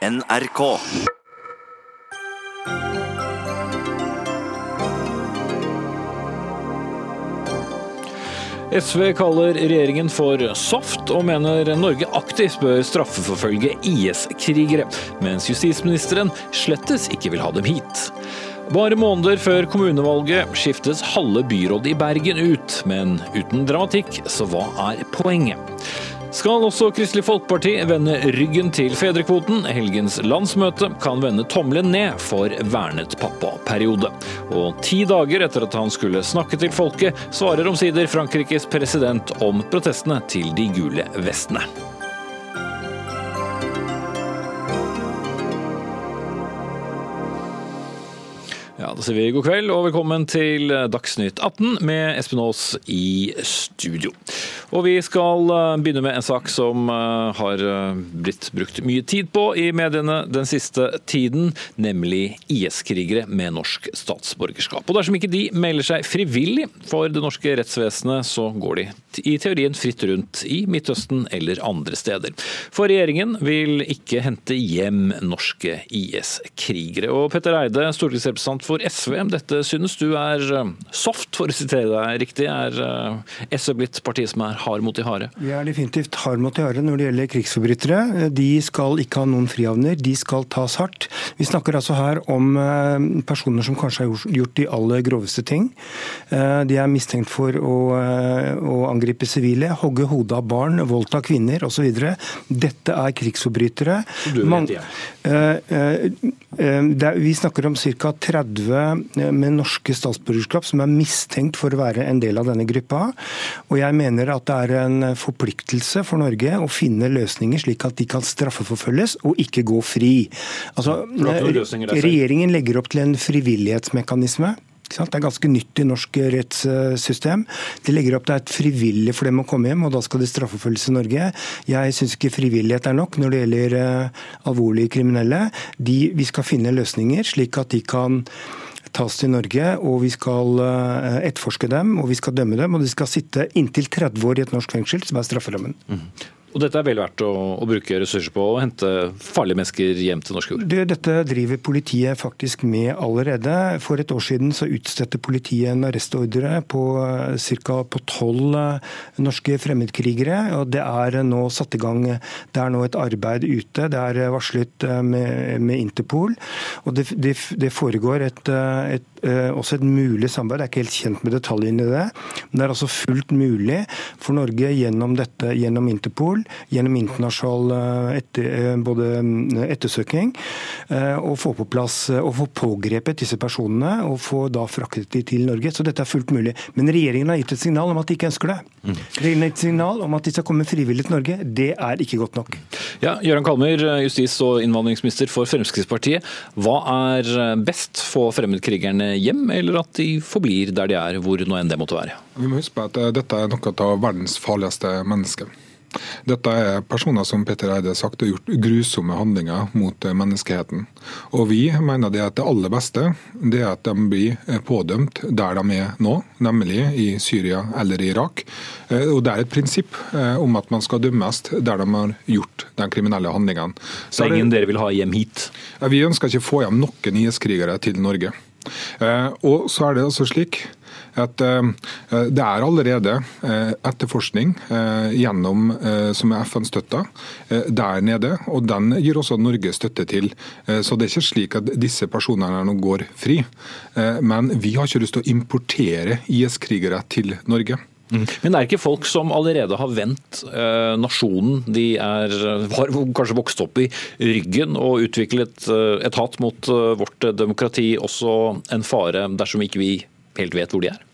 NRK. SV kaller regjeringen for soft, og mener Norge aktivt bør straffeforfølge IS-krigere, mens justisministeren slettes ikke vil ha dem hit. Bare måneder før kommunevalget skiftes halve byrådet i Bergen ut, men uten dramatikk, så hva er poenget? Skal også Kristelig Folkeparti vende ryggen til fedrekvoten? Helgens landsmøte kan vende tommelen ned for vernet pappaperiode. Og ti dager etter at han skulle snakke til folket, svarer omsider Frankrikes president om protestene til de gule vestene. Da sier vi god kveld og velkommen til Dagsnytt 18 med Espen Aas i studio. Og Vi skal eh, begynne med en sak som eh, har eh, blitt brukt mye tid på i mediene den siste tiden, nemlig IS-krigere med norsk statsborgerskap. Og Dersom ikke de melder seg frivillig for det norske rettsvesenet, så går de i teorien fritt rundt i Midtøsten eller andre steder. For regjeringen vil ikke hente hjem norske IS-krigere. Og Petter Eide, stortingsrepresentant for SV, dette synes du er soft, for å sitere deg riktig. Er SV blitt partiet som er hard mot de harde? Vi er definitivt hard mot de harde når det gjelder krigsforbrytere. De skal ikke ha noen frihavner, de skal tas hardt. Vi snakker altså her om personer som kanskje har gjort de aller groveste ting. De er mistenkt for å, å angripe sivile, hogge hodet av barn, voldta kvinner osv. Dette er krigsforbrytere. Du vet det. Vi snakker om ca. 30 med norske statsborgerskap som er mistenkt for å være en del av denne gruppa. Og jeg mener at det er en forpliktelse for Norge å finne løsninger slik at de kan straffeforfølges og ikke gå fri. Altså, regjeringen legger opp til en frivillighetsmekanisme. Det er ganske nytt i norsk rettssystem. De legger opp til er frivillig for dem å komme hjem, og da skal de straffeforfølges i Norge. Jeg syns ikke frivillighet er nok når det gjelder alvorlige kriminelle. De, vi skal finne løsninger slik at de kan tas til Norge, og vi skal etterforske dem og vi skal dømme dem. Og de skal sitte inntil 30 år i et norsk fengsel, som er strafferammen. Mm. Og dette er vel verdt å, å, bruke ressurser på, å hente farlige mennesker hjem til norsk jord? Det, dette driver politiet faktisk med allerede. For et år siden så utstedte politiet en arrestordre på ca. tolv norske fremmedkrigere. og Det er nå satt i gang det er nå et arbeid ute. Det er varslet med, med Interpol. og Det, det, det foregår et, et også et mulig samarbeid. Jeg er ikke helt kjent med detaljene i det. Men det er altså fullt mulig for Norge gjennom dette, gjennom Interpol, gjennom internasjonal etter, både ettersøking, Og få på plass og få pågrepet disse personene og få da fraktet de til Norge. Så dette er fullt mulig. Men regjeringen har gitt et signal om at de ikke ønsker det. Regjeringen har gitt et signal om at de skal komme frivillig til Norge. Det er ikke godt nok. Ja, Gøran Kalmer, justis- og innvandringsminister for Fremskrittspartiet. Hva er best? Få fremmedkrigerne hjem, eller at de forblir der de er, hvor nå enn det måtte være? Vi må huske på at dette er noe av verdens farligste mennesker. Dette er personer som Petter Eide sagt har gjort grusomme handlinger mot menneskeheten. Og Vi mener det at det aller beste det er at de blir pådømt der de er nå, nemlig i Syria eller Irak. Og Det er et prinsipp om at man skal dømmes der de har gjort de kriminelle handlingene. Så det ingen dere vil ha hjem hit? Vi ønsker ikke å få hjem noen IS-krigere til Norge. Og så er det altså slik at det er allerede etterforskning gjennom, som er FN-støtta der nede, og den gir også Norge støtte til. Så det er ikke slik at disse personene nå går fri. Men vi har ikke lyst til å importere IS-krigere til Norge. Men det er ikke folk som allerede har vendt eh, nasjonen de er, har kanskje vokst opp i ryggen og utviklet eh, et hat mot eh, vårt demokrati, også en fare dersom ikke vi helt vet hvor de er?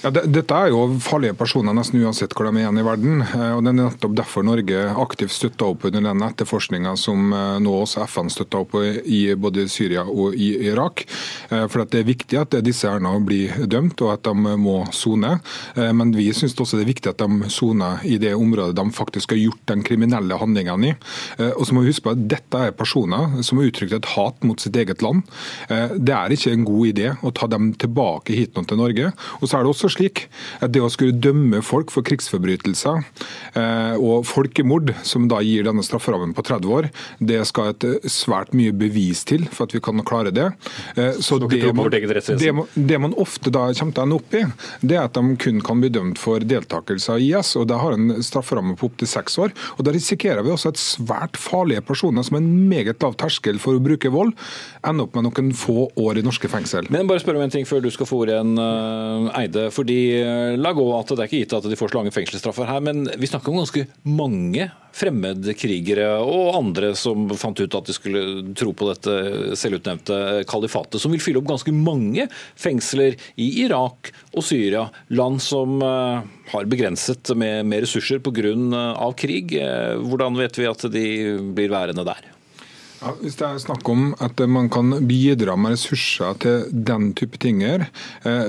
Ja, dette er jo farlige personer nesten uansett hvor de er igjen i verden. og Det er nettopp derfor Norge aktivt støtta opp under den etterforskninga som nå også FN støtta opp i både Syria og i Irak. For Det er viktig at disse her nå blir dømt og at de må sone. Men vi syns også det er viktig at de soner i det området de faktisk har gjort de kriminelle handlingene i. Og så må vi huske på at Dette er personer som har uttrykt et hat mot sitt eget land. Det er ikke en god idé å ta dem tilbake hit nå til Norge. Og så er det også også slik at det å skulle dømme folk for krigsforbrytelser eh, og folkemord, som da gir denne strafferammen på 30 år, det skal et eh, svært mye bevis til for at vi kan klare det. Så det man, det, man, det man, ofte da kommer til å ende opp i, det er at de kun kan bli dømt for deltakelse av IS, og det har en strafferamme på opptil seks år. og Da risikerer vi også at svært farlige personer som har en meget lav terskel for å bruke vold, ender opp med noen få år i norske fengsel. Men bare spør om en ting før du skal få ordet igjen, Eide. Eide. Fordi eh, La gå at det er ikke gitt at de får så lange fengselsstraffer her, men vi snakker om ganske mange fremmedkrigere og andre som fant ut at de skulle tro på dette selvutnevnte kalifatet, som vil fylle opp ganske mange fengsler i Irak og Syria, land som eh, har begrenset med, med ressurser pga. krig. Hvordan vet vi at de blir værende der? Ja, hvis det er snakk om at man kan bidra med ressurser til den type ting, eh,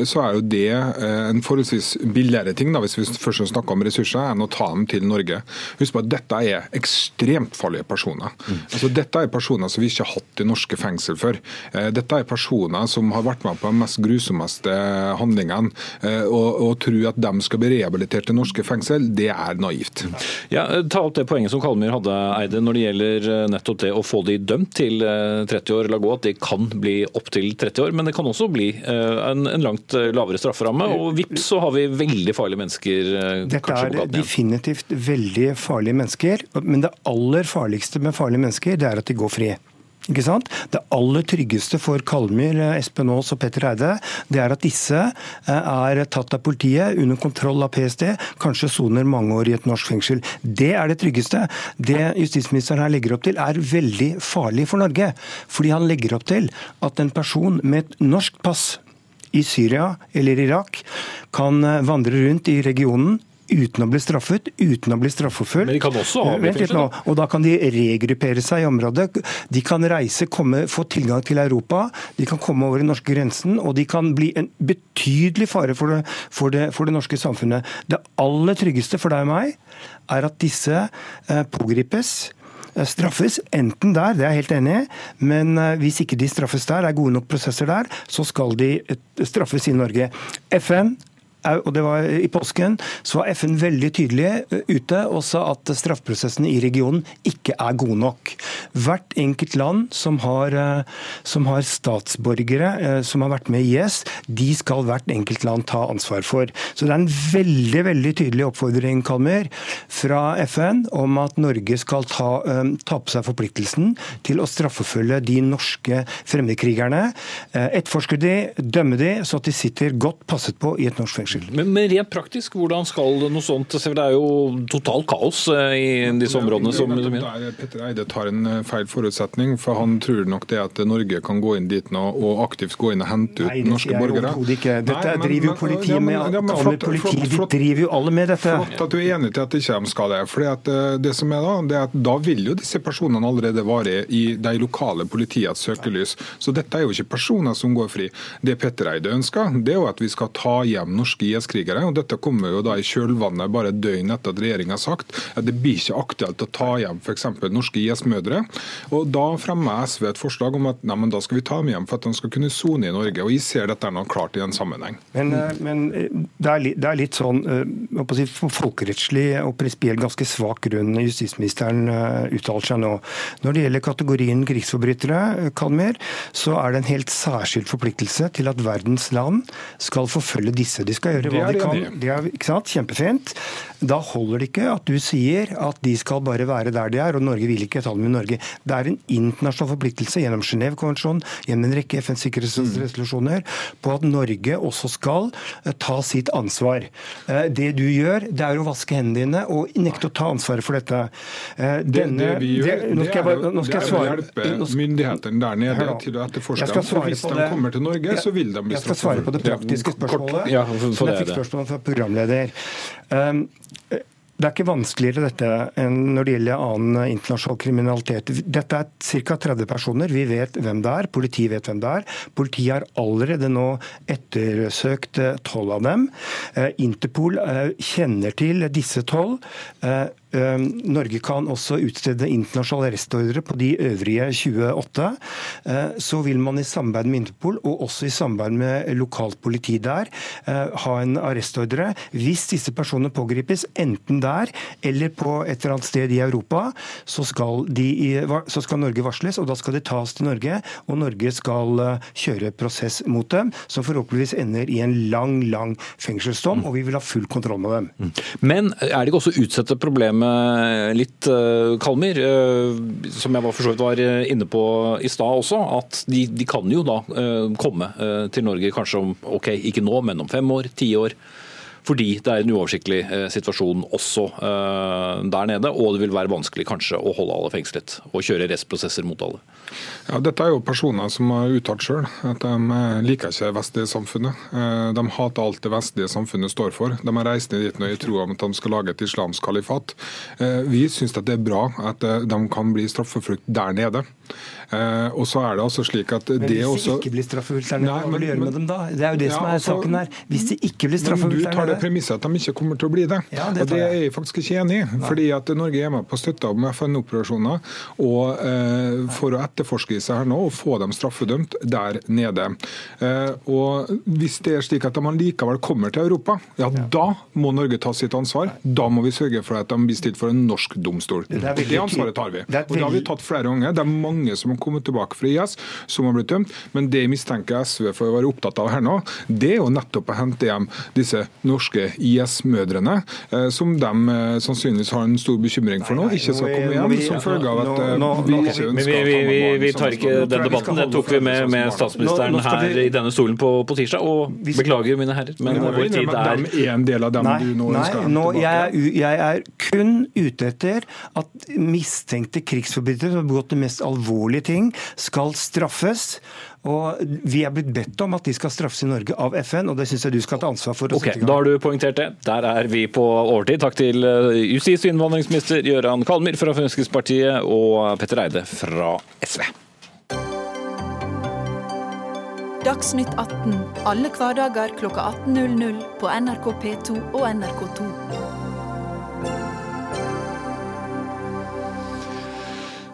så er jo det eh, en forholdsvis billigere ting, da, hvis vi først snakker om ressurser, enn å ta dem til Norge. Husk på at dette er ekstremt farlige personer. Mm. Altså, dette er personer som vi ikke har hatt i norske fengsel før. Eh, dette er personer som har vært med på de mest grusomste handlingene. Og, og tro at de skal bli rehabilitert i norske fengsel, det er naivt. Ja, ta opp det poenget som Kalmyr hadde, Eide, når det gjelder nettopp det å få de dømt til 30 eh, år. La gå at det kan bli opptil 30 år, men det kan også bli eh, en, en langt eh, lavere strafferamme. Og vips så har vi veldig farlige mennesker. Dette er definitivt veldig farlige mennesker, men det aller farligste med farlige mennesker, det er at de går fri. Ikke sant? Det aller tryggeste for Kalmyr, Espen Aas og Petter Eide, det er at disse eh, er tatt av politiet under kontroll av PST, kanskje soner mange år i et norsk fengsel. Det er det tryggeste. Det justisministeren her legger opp til, er veldig farlig for Norge. Fordi han legger opp til at en person med et norsk pass i Syria eller Irak kan eh, vandre rundt i regionen uten å bli straffet, uten å bli straffeforfulgt. Men de kan også ha? Og da kan de regruppere seg i området. De kan reise, komme, få tilgang til Europa, de kan komme over den norske grensen, og de kan bli en betydelig fare for det, for det, for det norske samfunnet. Det aller tryggeste for deg og meg er at disse eh, pågripes eh, straffes, enten der, det er jeg helt enig i, men eh, hvis ikke de straffes der, er gode nok prosesser der, så skal de straffes i Norge. FN og det var I påsken så var FN veldig tydelig eh, ute og sa at straffeprosessene i regionen ikke er gode nok. Hvert enkelt land som har, eh, som har, statsborgere eh, som har vært med i IS, de skal hvert enkelt land ta ansvar for. Så det er en veldig veldig tydelig oppfordring Kalmer, fra FN om at Norge skal ta, ta på seg forpliktelsen til å straffefølge de norske fremmedkrigerne. Etterforske de, dømme de, så at de sitter godt passet på i et norsk fengsel skyld. Men, men, rent praktisk, hvordan skal noe sånt Det er jo totalt kaos eh, i disse områdene. som... Der Petter Eide tar en eh, feil forutsetning, for han tror nok det at Norge kan gå inn dit nå og aktivt gå inn og hente ut Nei, norske borgere. Ikke. Dette Nei, men, driver jo politiet med. Ja, men, flott, politi, flott, vi driver jo alle med dette. Flott at du er enig til at de ikke skal det. Fordi at eh, det som er Da det er at da vil jo disse personene allerede være i de lokale politiets søkelys. Så dette er jo ikke personer som går fri. Det Petter Eide ønsker, det er jo at vi skal ta hjem norske IS-krigere. og Dette kommer jo da i kjølvannet bare døgn etter at regjeringa har sagt at det blir ikke aktuelt å ta hjem f.eks. norske IS-mødre. Og Da fremmer SV et forslag om at nei, men da skal vi ta dem hjem for at de skal kunne sone i Norge. og Jeg ser dette er noe klart i en sammenheng. Men, eh, men eh, det, er litt, det, er litt, sånn eh, si, folkerettslig og prinsipielt ganske svak grunn justisministeren uttaler seg nå. Når det gjelder kategorien krigsforbrytere, Kalmer, så er det en helt særskilt forpliktelse til at verdens land skal forfølge disse. De skal gjøre hva de kan. Det er ikke sant? Kjempefint. Da holder det ikke at du sier at de skal bare være der de er, og Norge vil ikke ta dem i Norge. Det er en internasjonal forpliktelse gjennom Genévekonvensjonen, gjennom en rekke FNs sikkerhetsresolusjoner, på at Norge også skal eh, ta sitt ansvar. Eh, det du gjør, det er å vaske hendene dine og nekte å ta ansvaret for dette. Eh, Denne, det, det vi gjør, det, nå skal jeg, nå skal jeg svare. Det er å hjelpe myndighetene der nede til å etterforske dem. For hvis de kommer til Norge, så vil de bli straffet. Jeg skal svare på det praktiske spørsmålet. For, jeg fikk spørsmål fra programleder. Um, det er ikke vanskeligere dette enn når det gjelder annen internasjonal kriminalitet. Dette er ca. 30 personer. Vi vet hvem det er. Politiet vet hvem det er. Politiet har allerede nå ettersøkt tolv av dem. Eh, Interpol eh, kjenner til disse tolv. Eh, Norge kan også utstede internasjonale arrestordre på de øvrige 28. Så vil man i samarbeid med Interpol og også i samarbeid med lokalt politi der ha en arrestordre hvis disse personene pågripes, enten der eller på et eller annet sted i Europa, så skal, de, så skal Norge varsles, og da skal de tas til Norge. Og Norge skal kjøre prosess mot dem, som forhåpentligvis ender i en lang, lang fengselsdom, og vi vil ha full kontroll med dem. Mm. Men er det ikke også utsette problemet litt, Kalmer, Kalmyr, eh, som jeg for så vidt var inne på i stad også, at de, de, kan jo da eh, komme til Norge kanskje om, ok, ikke nå, men om fem år, ti år fordi det er en uoversiktlig eh, situasjon også eh, der nede. Og det vil være vanskelig kanskje å holde alle fengslet og kjøre restprosesser mot alle. Ja, Dette er jo personer som har uttalt sjøl at de eh, liker ikke vestlige samfunnet. De hater alt det vestlige samfunnet står for. De har reist ned dit nå i tro om at de skal lage et islamsk kalifat. Vi syns det er bra at de kan bli straffefrukt der nede. Og så er det altså slik at men det Hvis også... de ikke blir straffefulgt der nede, hva vil du gjøre med dem da? Det er jo det ja, som er altså, saken her. Hvis de ikke blir straffefulgt der nede det premisset at de ikke kommer til å bli det. Ja, det og Det er jeg faktisk ikke enig i. fordi at Norge er med på støtta om FN-operasjoner og eh, for å etterforske seg her nå og få dem straffedømt der nede. Eh, og Hvis det er slik at de likevel kommer til Europa, ja, ja. da må Norge ta sitt ansvar. Da må vi sørge for at de blir stilt for en norsk domstol. Det, det ansvaret tar vi. Og Det har vi tatt flere ganger. Det er mange som har kommet tilbake fra IS, som har blitt dømt. Men det jeg mistenker SV for å være opptatt av her nå, det er jo nettopp å hente hjem disse norske IS-mødrene, eh, som de eh, sannsynligvis har en stor bekymring for nå, ikke skal komme hjem som følge av at vi ikke ønsker vi, vi, vi, tar ikke den debatten, den tok vi med, med statsministeren her i denne stolen på, på tirsdag. Og beklager, mine herrer, men vår tid er en del av dem nei, du nå ønsker nei, nå, jeg, er, jeg er kun ute etter at mistenkte krigsforbrytere som har begått de mest alvorlige ting, skal straffes. Og Vi er blitt bedt om at de skal straffes i Norge av FN, og det syns jeg du skal ta ansvar for. Ok, Da har du poengtert det. Der er vi på overtid. Takk til eh, justis- og innvandringsminister Gøran Kalmyr fra Fremskrittspartiet og Petter Eide fra SV. Dagsnytt 18 alle hverdager klokka 18.00 på NRK P2 og NRK2.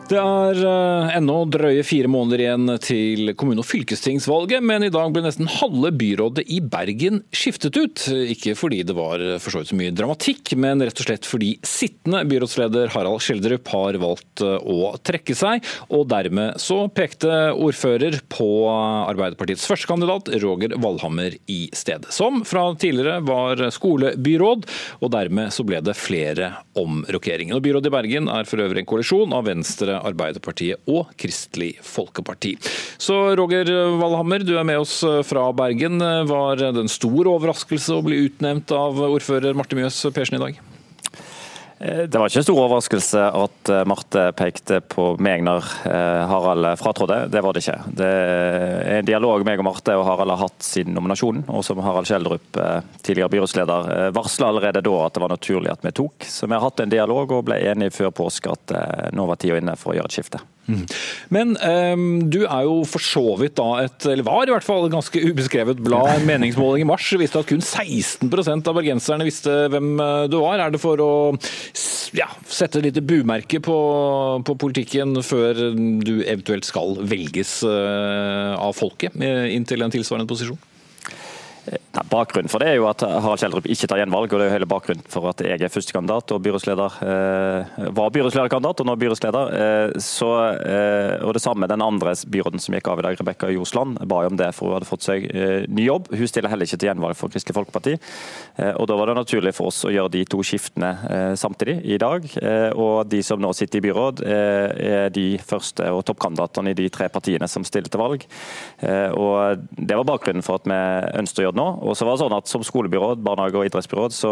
Det er uh, ennå drøye fire måneder igjen til kommune- og fylkestingsvalget, men i dag ble nesten halve byrådet i Bergen skiftet ut. Ikke fordi det var for så vidt så mye dramatikk, men rett og slett fordi sittende byrådsleder Harald Skjeldrup har valgt uh, å trekke seg. Og dermed så pekte ordfører på Arbeiderpartiets førstekandidat Roger Valhammer i stedet. Som fra tidligere var skolebyråd, og dermed så ble det flere omrokeringer. Byrådet i Bergen er for øvrig en koalisjon av Venstre Arbeiderpartiet og Kristelig Folkeparti. Så Roger Valhammer, du er med oss fra Bergen. Var det en stor overraskelse å bli utnevnt av ordfører Marte Mjøs Persen i dag? Eh, det var ikke en stor overraskelse at eh, Marte pekte på meg når eh, Harald fratrådte. Det var det ikke. Det er en dialog meg og Marte og Harald har hatt siden nominasjonen, og som Harald Schjelderup, tidligere byrådsleder, varsla allerede da at det var naturlig at vi tok. Så vi har hatt en dialog og ble enige før påske at nå var tida inne for å gjøre et skifte. Mm. Men um, du er jo for så vidt da et, eller var i hvert fall et ganske ubeskrevet blad. En meningsmåling i mars viste at kun 16% av bergenserne visste hvem eh, du var. Er det for å ja, sette et lite bumerke på, på, politikken før du eventuelt skal velges uh, av folket inn til en tilsvarende posisjon? Nei, bakgrunnen for det er jo at Harald Kjeldrup ikke tar gjenvalg. og Det er jo hele bakgrunnen for at jeg er førstekandidat og byrådsleder. Eh, var byrådslederkandidat og nå byrådsleder. Eh, så, eh, og det samme den andre byråden som gikk av i dag, Rebekka Josland, ba om det for hun hadde fått seg eh, ny jobb. Hun stiller heller ikke til gjenvalg for Kristelig Folkeparti. Eh, og Da var det naturlig for oss å gjøre de to skiftene eh, samtidig i dag. og De som nå sitter i byråd, er de første og toppkandidatene i de tre partiene som stiller til valg. og Det var bakgrunnen for at vi ønsket å gjøre nå. Og så var det sånn at Som skolebyråd, barnehage- og idrettsbyråd så,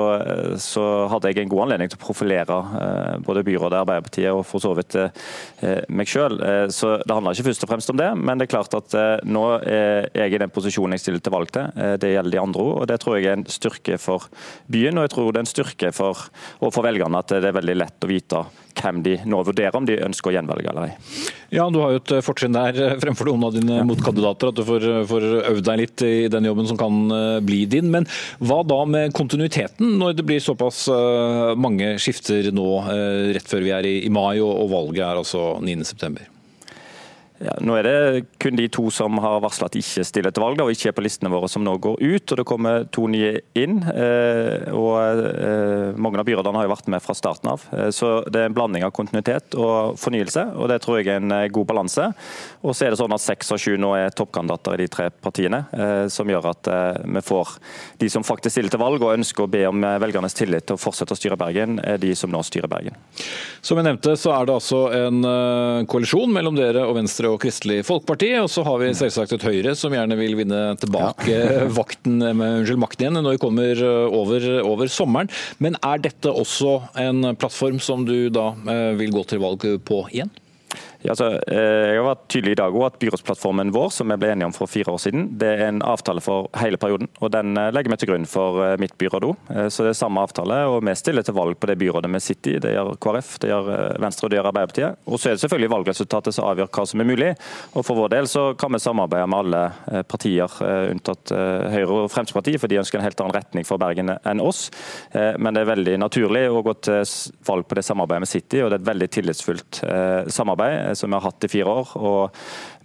så, hadde jeg en god anledning til å profilere eh, både byrådet, Arbeiderpartiet og for så vidt eh, meg selv. Eh, så det handler ikke først og fremst om det, men det er klart at eh, nå er jeg i den posisjonen jeg stiller til valg til. Eh, det gjelder de andre òg, og det tror jeg er en styrke for byen. Og jeg tror det er en styrke for, og for velgerne at det er veldig lett å vite hvem de nå vurderer om de ønsker å gjenvelge eller ei. Ja, Du har jo et fortrinn der fremfor noen av dine motkandidater, at du får, får øvd deg litt i den jobben som kan bli din. Men hva da med kontinuiteten, når det blir såpass mange skifter nå rett før vi er i mai og valget er altså 9.9? Ja, nå er det kun de to som har varsla at de ikke stiller til valg, og ikke er på listene våre som nå går ut. og Det kommer to nye inn. Eh, og eh, Mange av byrådene har jo vært med fra starten av. Eh, så Det er en blanding av kontinuitet og fornyelse, og det tror jeg er en god balanse. Og så er det sånn at Seks av sju nå er toppkandidater i de tre partiene, som gjør at vi får de som faktisk stiller til valg og ønsker å be om velgernes tillit til å fortsette å styre Bergen, er de som nå styrer Bergen. Som jeg nevnte, så er det altså en koalisjon mellom dere og Venstre og Kristelig Folkeparti. Og så har vi selvsagt et Høyre som gjerne vil vinne tilbake ja. vakten, unnskyld, makten igjen når vi kommer eh, over, over, sommeren. Men er dette også en plattform som du da eh, vil gå til valg på igjen? Ja, altså, eh, jeg har vært tydelig i dag også at Byrådsplattformen vår som vi ble enige om for fire år siden, det er en avtale for hele perioden. og Den eh, legger vi til grunn for eh, mitt byråd òg. Så det er samme avtale. og Vi stiller til valg på det byrådet vi sitter i. Det gjør KrF, det gjør Venstre og det gjør Arbeiderpartiet. Og Så er det selvfølgelig valgresultatet som avgjør hva som er mulig. Og For vår del så kan vi samarbeide med alle partier, unntatt Høyre og Fremskrittspartiet, for de ønsker en helt annen retning for Bergen enn oss. Men det er veldig naturlig å gå til valg på det samarbeidet vi sitter i, og det er et veldig tillitsfullt samarbeid som vi har hatt i fire år. og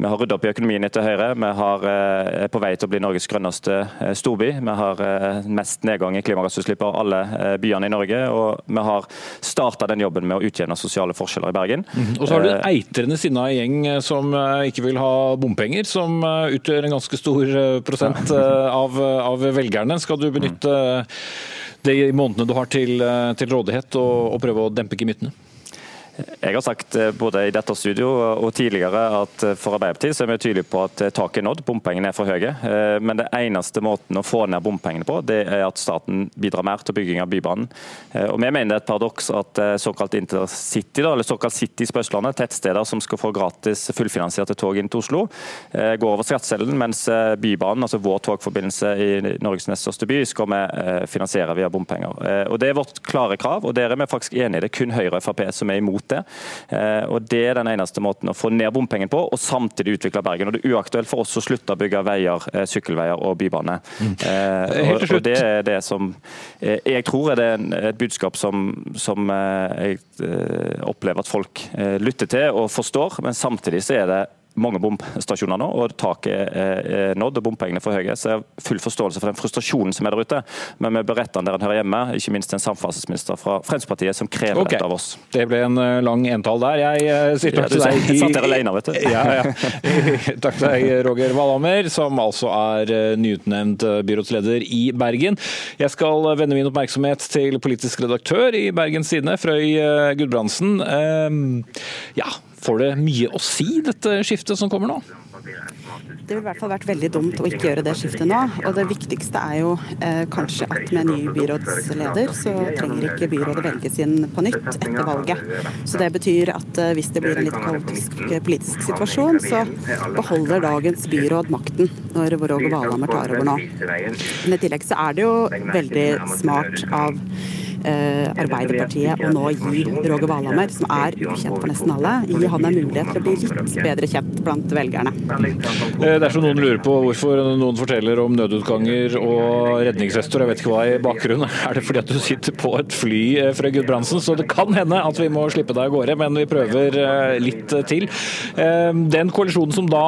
Vi har ryddet opp i økonomien etter Høyre. Vi har, er eh, på vei til å bli Norges grønneste eh, storby. Vi har eh, mest nedgang i klimagassutslipp av alle byene i Norge. Og vi har starta den jobben med å utjevne sosiale forskjeller i Bergen. Mm. Og så har du en eitrende sinna gjeng som ikke vil ha bompenger, som utgjør en ganske stor prosent av, av velgerne. Skal du benytte det i månedene du har til, til rådighet og, og prøve å dempe gemyttene? Jeg har sagt eh, både i dette studio og tidligere at eh, for Arbeiderpartiet så er vi tydelige på at eh, taket er nådd, bompengene er for høye. Men det eneste måten å få ned bompengene på, det er at staten bidrar mer til bygging av Bybanen. Og Vi mener det er et paradoks at såkalt intercity, eller såkalt cities på Østlandet, tettsteder som skal få gratis fullfinansierte tog inn til Oslo, går over skatteseddelen, mens Bybanen, altså vår togforbindelse i Norges nest største by, skal vi finansiere via bompenger. Og Det er vårt klare krav, og der er vi faktisk enige. Det er kun Høyre og Frp som er imot det. Eh, og Det er den eneste måten å få ned bompengen på, og samtidig utvikle Bergen. Og Det er uaktuelt for oss å slutte å bygge veier, eh, sykkelveier og bybane. Mm. til og, og, Det er det som jeg tror er det et budskap som, som jeg opplever at folk lytter til og forstår, men samtidig så er det mange bomstasjoner nå, og taket er nådd og bompengene er for høye. Så jeg har full forståelse for den frustrasjonen som er der ute. Men vi bør rette den der den hører hjemme, ikke minst en samferdselsminister fra Fremskrittspartiet som krever okay. dette av oss. Det ble en eh, lang entall der. Jeg sitter sier takk til deg. Jeg satt der alene, vet du. Ja, ja. Takk til deg, Roger Valhammer, som altså er uh, nyutnevnt byrådsleder i Bergen. Jeg skal vende min oppmerksomhet til politisk redaktør i Bergens Tidende, Frøy Gudbrandsen. Uh, ja, Får det mye å si, dette skiftet som kommer nå? Det ville i hvert fall vært veldig dumt å ikke gjøre det skiftet nå. Og det viktigste er jo eh, kanskje at med ny byrådsleder, så trenger ikke byrådet velges inn på nytt etter valget. Så det betyr at eh, hvis det blir en litt kaotisk politisk situasjon, så beholder dagens byråd makten når Roger Valhammer tar over nå. Men i tillegg så er det jo veldig smart av Eh, Arbeiderpartiet og nå gi Roger Valhammer, som er ukjent for nesten alle, gi han en mulighet til å bli litt bedre kjent blant velgerne. Eh, Dersom noen lurer på hvorfor noen forteller om nødutganger og redningsvester, jeg vet ikke hva i bakgrunnen, er det fordi at du sitter på et fly eh, fra Gudbrandsen, så det kan hende at vi må slippe deg av gårde, men vi prøver litt til. Den koalisjonen som da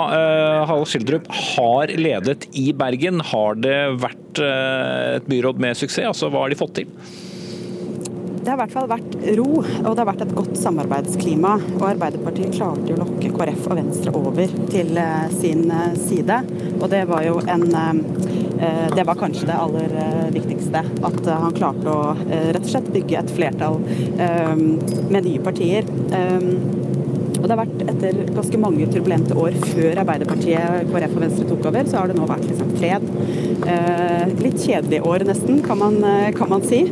Harald Schildrup har ledet i Bergen, har det vært et byråd med suksess? Altså, hva har de fått til? Det har i hvert fall vært ro, og det har vært et godt samarbeidsklima. Og Arbeiderpartiet klarte å lokke KrF og Venstre over til eh, sin eh, side. Og det var jo en eh, Det var kanskje det aller viktigste. At han klarte å rett og slett bygge et flertall med nye partier. Og det har vært etter ganske mange turbulente år før Arbeiderpartiet, KrF og Venstre tok over, så har det nå vært liksom fred. Eh, litt kjedelige år nesten, kan man, kan man si.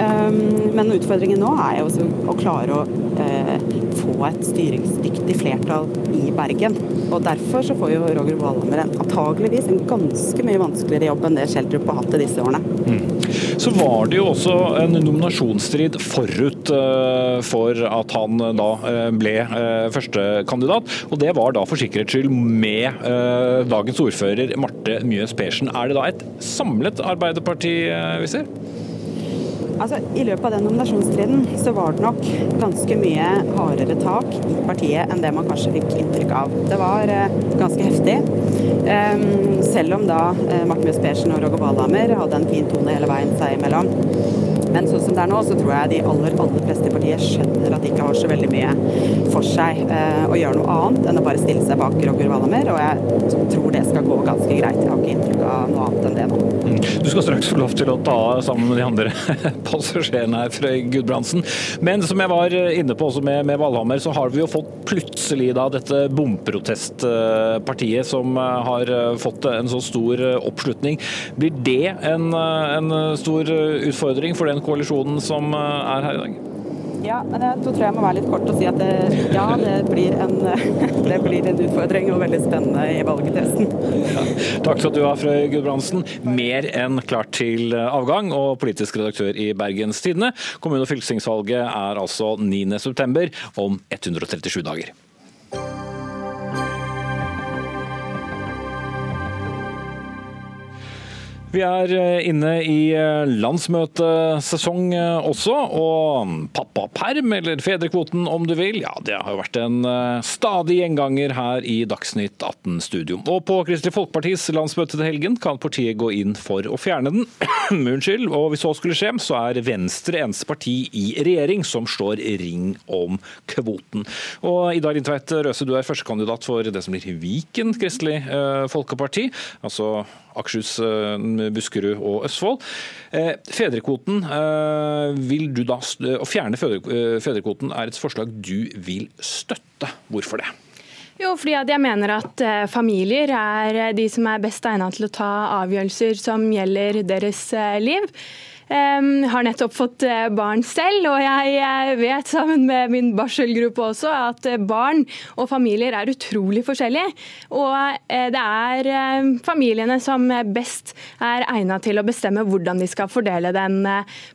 Um, men utfordringen nå er jo å klare å eh, få et styringsdyktig flertall i Bergen. Og Derfor så får jo Roger Valhammer antageligvis en ganske mye vanskeligere jobb enn det Schjelderup har hatt i disse årene. Mm. Så var det jo også en nominasjonsstrid forut uh, for at han da uh, ble førstekandidat. Og det var da for sikkerhets skyld med dagens ordfører Marte Mjøs Persen. Er det da et samlet Arbeiderparti vi ser? Altså, I løpet av den nominasjonsstriden så var det nok ganske mye hardere tak i partiet enn det man kanskje fikk inntrykk av. Det var eh, ganske heftig. Um, selv om da eh, Martin Mjøs Persen og Roger Valhammer hadde en fin tone hele veien seg imellom. Men sånn som det er nå, så tror jeg de aller, aller fleste i partiet skjønner at de ikke har så veldig mye for seg eh, å gjøre noe annet enn å bare stille seg bak Roger Walhammer. Og jeg tror det skal gå ganske greit. Jeg har ikke inntrykk av noe annet enn det nå. Mm. Du skal straks få lov til å ta sammen med de andre passasjerene her, Frøy Gudbrandsen. Men som jeg var inne på også med, med Valhammer, så har vi jo fått plutselig da dette bomprotestpartiet som eh, har eh, fått en så stor eh, oppslutning. Blir det en, en stor utfordring for den koalisjonen som eh, er her i dag? Ja, men jeg tror jeg må være litt kort og si at det, ja, det blir, en, det blir en utfordring og veldig spennende i valgtesten. Ja. Takk skal du ha, Frøy Gudbrandsen. Mer enn klart til avgang, og politisk redaktør i Bergens Tidende. Kommune- og fylkestingsvalget er altså 9.9, om 137 dager. Vi er eh, inne i eh, landsmøtesesong eh, også, og pappaperm, eller fedrekvoten om du vil, ja det har jo vært en stadig gjenganger her i Dagsnytt 18 studio. Og på Kristelig Folkepartis landsmøte til helgen kan partiet gå inn for å fjerne den. Unnskyld. Og hvis så skulle skje, så er Venstre eneste parti i regjering som slår ring om kvoten. Og Idar Lindtveit Røse, du er førstekandidat for det som blir Viken Kristelig Folkeparti. altså Akershus, Buskerud og Østfold. Eh, fedrekvoten eh, vil du da, Å fjerne fedrekvoten er et forslag du vil støtte. Hvorfor det? Jo, fordi jeg mener at familier er de som er best egnet til å ta avgjørelser som gjelder deres liv. Har nettopp fått eh, barn selv, og jeg vet sammen med min barselgruppe også at eh, barn og familier er utrolig forskjellige. Og eh, det er familiene som best er egnet til å bestemme hvordan de skal fordele den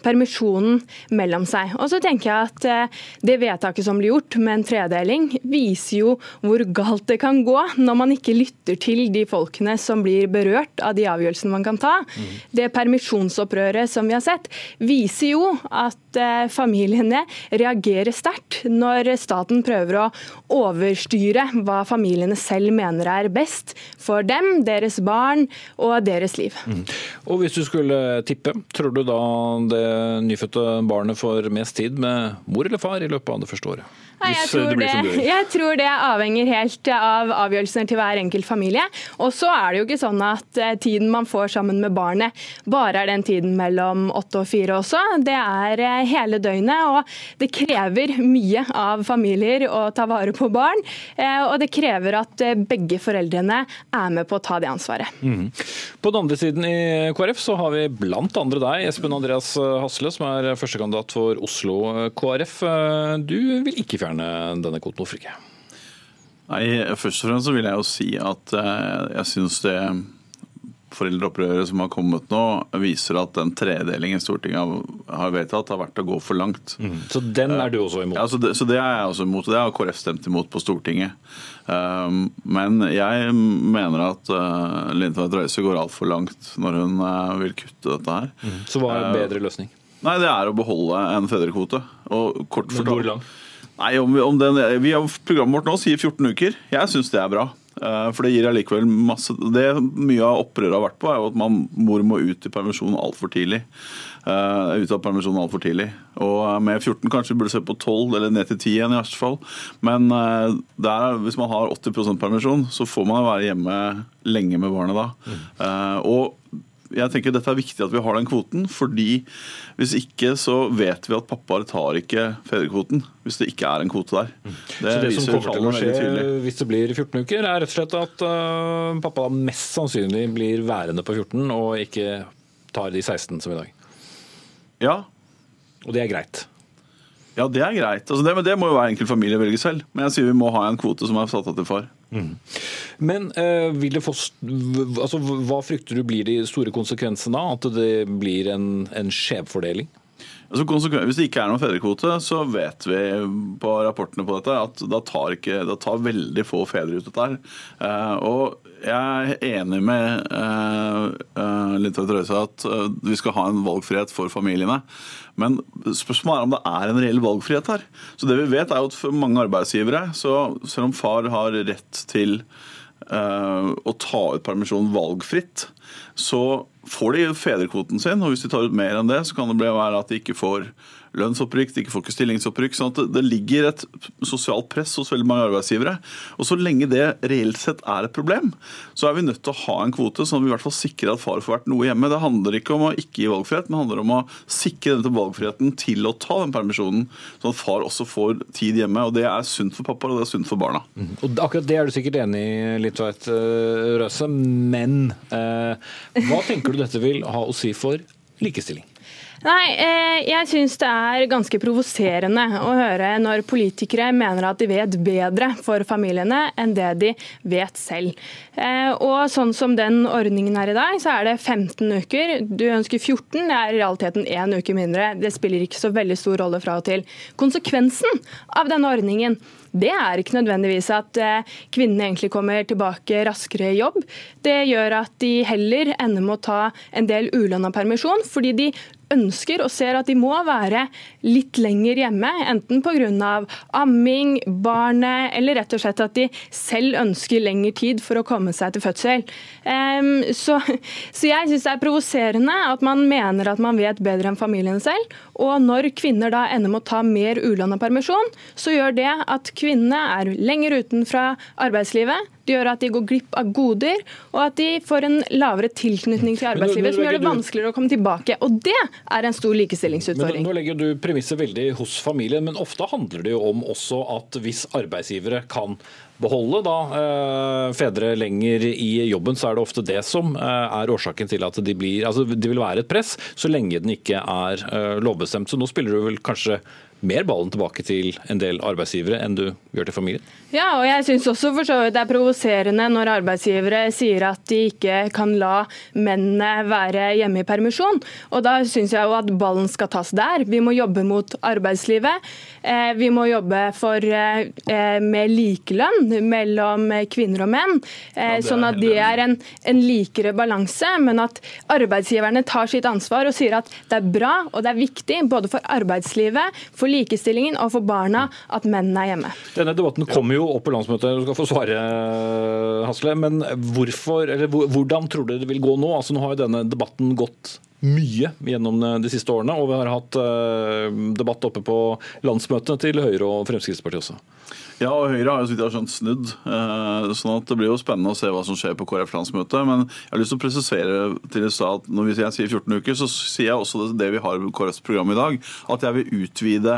permisjonen mellom seg. Og så tenker jeg at det vedtaket som blir gjort med en tredeling, viser jo hvor galt det kan gå når man ikke lytter til de folkene som blir berørt av de avgjørelsene man kan ta. Mm. Det permisjonsopprøret som vi har sett, viser jo at eh, familiene reagerer sterkt når staten prøver å overstyre hva familiene selv mener er best for dem, deres barn og deres liv. Mm. Og Hvis du skulle tippe, tror du da det nyfødte barnet får mest tid med mor eller far i løpet av det første året? Nei, jeg, tror det, jeg tror det avhenger helt av avgjørelsene til hver enkelt familie. Og så er det jo ikke sånn at eh, tiden man får sammen med barnet, bare er den tiden mellom åtte og fire også. Det er eh, hele døgnet, og det krever mye av familier å ta vare på barn. Eh, og det krever at begge foreldrene er med på å ta det ansvaret. Mm. På den andre siden i KrF så har vi blant andre deg, Espen Andreas Hasle, som er førstekandidat for Oslo KrF. Du vil ikke fjerne fjerne denne kvoten. Hvorfor ikke? Nei, Først og fremst så vil jeg jo si at eh, jeg syns det foreldreopprøret som har kommet nå, viser at den tredelingen Stortinget har vedtatt, har vært å gå for langt. Mm. Så den er du også imot? Ja, så det, så det, er jeg også imot. og Det har KrF stemt imot på Stortinget. Um, men jeg mener at uh, Lindtveit Røise går altfor langt når hun uh, vil kutte dette her. Mm. Så hva er en bedre løsning? Nei, Det er å beholde en fedrekvote. Og kort fortalt, Hvor lang? Nei, om om den, vi har, Programmet vårt nå sier 14 uker. Jeg syns det er bra. Eh, for det gir allikevel masse Det mye av opprøret har vært på, er jo at man, mor må ut i permisjon altfor tidlig. Uh, ut av permisjon altfor tidlig. Og eh, med 14 kanskje vi burde se på 12 eller ned til 10 igjen i verste fall. Men uh, der, hvis man har 80% permisjon, så får man være hjemme lenge med barnet da. Uh, og jeg tenker Dette er viktig at vi har den kvoten, fordi hvis ikke så vet vi at pappaer tar ikke fedrekvoten. Hvis det ikke er en kvote der. Mm. Det så det som kommer til å skje hvis det blir 14 uker, er rett og slett at uh, pappa mest sannsynlig blir værende på 14 og ikke tar de 16 som i dag? Ja. Og det er greit? Ja, det er greit. Altså det, men det må jo hver enkelt familie velge selv. Men jeg sier vi må ha en kvote som er satt av til far. Mm. Men eh, få, altså, hva frykter du blir de store konsekvensene av at det blir en, en skjevfordeling? Altså, hvis det ikke er noen fedrekvote, så vet vi på rapportene på dette at da tar, ikke, da tar veldig få fedre ut dette her. Uh, og jeg er enig med uh, Lindtveit Røise at uh, vi skal ha en valgfrihet for familiene. Men spørsmålet er om det er en reell valgfrihet her. Så det vi vet er at For mange arbeidsgivere, så selv om far har rett til å ta ut permisjon valgfritt, så får de fedrekvoten sin, og hvis de tar ut mer enn det, så kan det være at de ikke får lønnsopprykk, de ikke får ikke stillingsopprykk. sånn at det, ligger et sosialt press hos veldig mange arbeidsgivere. Og så lenge det reelt sett er et problem, så er vi nødt til å ha en kvote sånn at vi i hvert fall sikrer at far får vært noe hjemme. Det handler ikke om å ikke gi valgfrihet, men det handler om å sikre denne valgfriheten til å ta den permisjonen, sånn at far også får tid hjemme. og Det er sunt for pappa og det er sunt for barna. Mm. Og Akkurat det er du sikkert enig i, Litveit eh, Røse, men eh, hva tenker du dette vil ha å si for likestilling? Nei, eh, jeg syns det er ganske provoserende å høre når politikere mener at de vet bedre for familiene enn det de vet selv. Eh, og sånn som den ordningen er i dag, så er det 15 uker. Du ønsker 14, det er i realiteten én uke mindre. Det spiller ikke så veldig stor rolle fra og til. Konsekvensen av denne ordningen det er ikke nødvendigvis at eh, kvinnene egentlig kommer tilbake raskere i jobb. Det gjør at de heller ender med å ta en del ulønna permisjon, fordi de ønsker og ser at de må være litt lenger hjemme, enten pga. amming, barnet, eller rett og slett at de selv ønsker lengre tid for å komme seg til fødsel. Um, så, så, jeg syns det er provoserende at man mener at man vet bedre enn familien selv. Og når kvinner da ender med å ta mer ulønna permisjon, så gjør det at kvinnene er lenger utenfra arbeidslivet. Det gjør at de går glipp av goder, og at de får en lavere tilknytning til arbeidslivet, som gjør det vanskeligere å komme tilbake. Og det er en stor likestillingsutfordring. Men nå legger du premisset veldig hos familien, men ofte handler det jo om også at hvis arbeidsgivere kan beholde da, eh, fedre lenger i jobben, så er det ofte det som eh, er årsaken til at de blir altså Det vil være et press så lenge den ikke er eh, lovbestemt. Så nå spiller du vel kanskje mer ballen tilbake til en del arbeidsgivere enn du gjør til familien? Ja, og jeg syns også for så vidt det er provoserende når arbeidsgivere sier at de ikke kan la mennene være hjemme i permisjon. Og da syns jeg jo at ballen skal tas der. Vi må jobbe mot arbeidslivet. Eh, vi må jobbe for med eh, likelønn mellom kvinner og menn, sånn at det er en, en likere balanse. Men at arbeidsgiverne tar sitt ansvar og sier at det er bra og det er viktig både for arbeidslivet, for likestillingen og for barna at mennene er hjemme. Denne debatten kommer jo opp på landsmøtet, du skal få svare, Hasle. Men hvorfor, eller hvordan tror du det vil gå nå? Altså Nå har jo denne debatten gått mye gjennom de siste årene, og vi har hatt eh, debatt oppe på landsmøtet til Høyre og Fremskrittspartiet også. Ja, og Høyre har jo så vidt jeg har skjønt snudd. Eh, sånn at Det blir jo spennende å se hva som skjer på KrF-landsmøtet. Men jeg har lyst til å presisere til at når jeg sier 14 uker, så sier jeg også det vi har i KrFs program i dag, at jeg vil utvide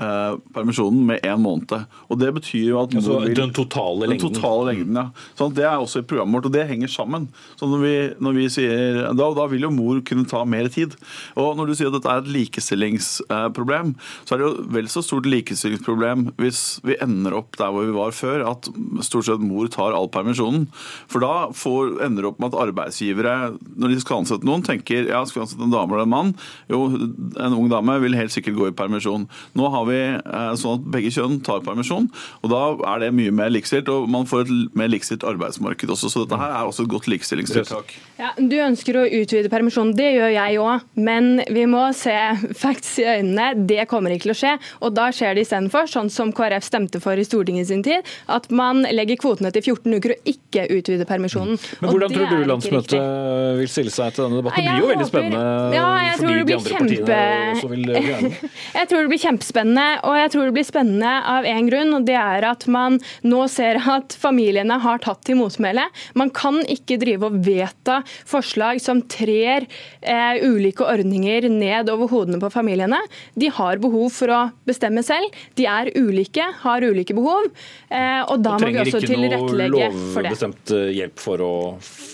eh, permisjonen med én måned. Og Det betyr jo at altså, vil, Den totale lengden? Den totale lengden, ja. Sånn Det er også i programmet vårt, og det henger sammen. Så når vi, når vi sier, da, da, vil jo mor kunne ta mer tid. Og Når du sier at dette er et likestillingsproblem, så er det jo vel så stort likestillingsproblem hvis vi ender opp der hvor vi var før, at stort sett mor tar all permisjonen. For da får, ender det opp med at arbeidsgivere, når de skal ansette noen, tenker ja, skal vi ansette en dame eller en mann? Jo, en ung dame vil helt sikkert gå i permisjon. Nå har vi eh, sånn at begge kjønn tar permisjon. og Da er det mye mer likestilt, og man får et mer likestilt arbeidsmarked også. Så dette her er også et godt likestillingstiltak. Ja, du ønsker å utvide permisjonen, det gjør jeg òg. Men vi må se facts i øynene. Det kommer ikke til å skje. Og da skjer det istedenfor, sånn som KrF stemte for i Stortinget sin tid, at man legger kvotene til 14 uker og ikke utvider permisjonen. Mm. Men hvordan tror du landsmøtet vil stille seg til denne debatten? Det blir jo veldig spennende ja, fordi de andre kjempe... partiene også vil gjerne. Jeg tror det blir kjempespennende spennende, og jeg tror det blir spennende av én grunn. og Det er at man nå ser at familiene har tatt til motmæle. Man kan ikke drive og vedta forslag som trer eh, ulike ordninger ned over hodene på familiene. De har behov for å bestemme selv. De er ulike, har ulike behov. Eh, og da og må vi også tilrettelegge for det. Trenger ikke noe lovbestemt eh, hjelp for å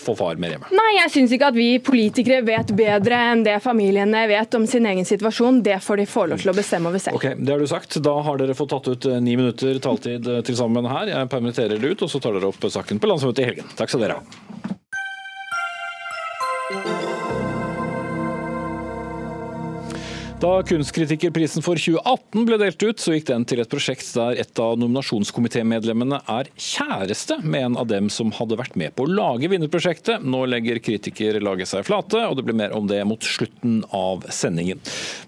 få far mer hjemme? Nei, jeg syns ikke at vi politikere vet bedre enn det familiene vet om sin egen situasjon. Det får de få lov til å bestemme over selv. Okay, det har du sagt. Da har dere fått tatt ut ni minutter taletid til sammen her. Jeg permitterer det ut, og så tar dere opp saken på landsmøtet i helgen. Takk skal dere ha. Da Kunstkritikerprisen for 2018 ble delt ut, så gikk den til et prosjekt der et av nominasjonskomitémedlemmene er kjæreste med en av dem som hadde vært med på å lage vinnerprosjektet. Nå legger kritikerlaget seg flate, og det blir mer om det mot slutten av sendingen.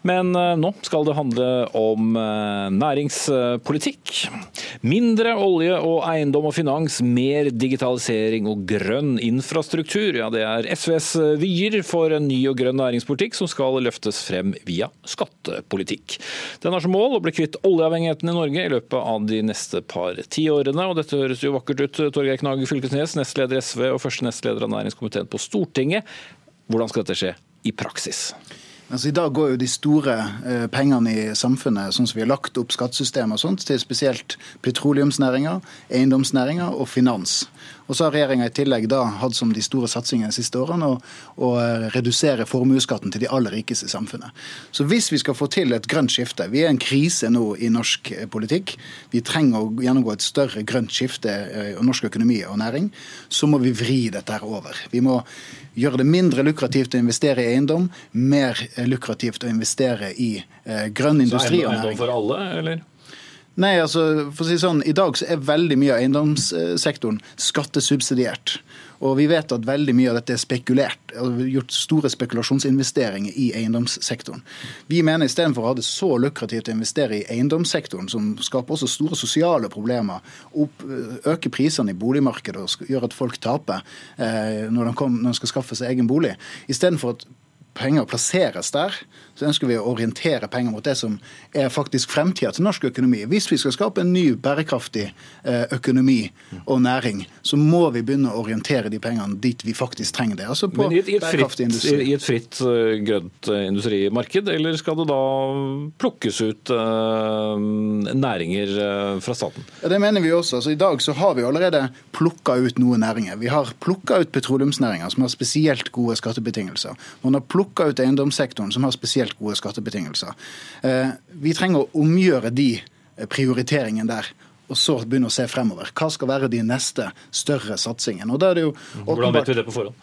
Men eh, nå skal det handle om eh, næringspolitikk. Mindre olje og eiendom og finans, mer digitalisering og grønn infrastruktur. Ja, det er SVs vyer for en ny og grønn næringspolitikk som skal løftes frem via skattepolitikk. Den har som mål å bli kvitt oljeavhengigheten i Norge i løpet av de neste par tiårene. Og dette høres jo vakkert ut, Torgeir Knag Fylkesnes, nestleder SV og første nestleder av næringskomiteen på Stortinget. Hvordan skal dette skje i praksis? Altså, I dag går jo de store eh, pengene i samfunnet sånn som vi har lagt opp skattesystemet og sånt, til spesielt petroleumsnæringa, eiendomsnæringa og finans. Og så har regjeringa i tillegg da hatt som de store satsingene de siste årene å, å eh, redusere formuesskatten til de aller rikeste i samfunnet. Så hvis vi skal få til et grønt skifte Vi er i en krise nå i norsk eh, politikk. Vi trenger å gjennomgå et større grønt skifte i eh, norsk økonomi og næring. Så må vi vri dette her over. Vi må gjøre det mindre lukrativt å investere i eiendom, mer lukrativt å investere i grønn industri og næring. Så eiendom for alle, eller? Nei, altså, for å si sånn, I dag så er veldig mye av eiendomssektoren skattesubsidiert. Og vi vet at veldig mye av dette er spekulert, gjort store spekulasjonsinvesteringer i eiendomssektoren. Vi mener istedenfor å ha det så lukrativt å investere i eiendomssektoren, som skaper også store sosiale problemer, opp, øker prisene i boligmarkedet og gjør at folk taper eh, når, de kom, når de skal skaffe seg egen bolig, istedenfor at penger plasseres der, så ønsker vi å orientere penger mot det som er faktisk fremtida til norsk økonomi. Hvis vi skal skape en ny bærekraftig eh, økonomi og næring, så må vi begynne å orientere de pengene dit vi faktisk trenger det. Altså på Men i et, i et fritt, industri. I et fritt eh, grønt eh, industrimarked, eller skal det da plukkes ut uh, næringer fra staten? Ja, Det mener vi også. Altså, I dag så har vi allerede plukka ut noen næringer. Vi har plukka ut petroleumsnæringa, som har spesielt gode skattebetingelser. Man har plukka ut eiendomssektoren, som har spesielt gode skattebetingelser. Eh, vi trenger å omgjøre de eh, prioriteringene der og så begynne å se fremover. Hva skal være de neste større satsingene? Og da er det jo Hvordan vet vi det på forhånd?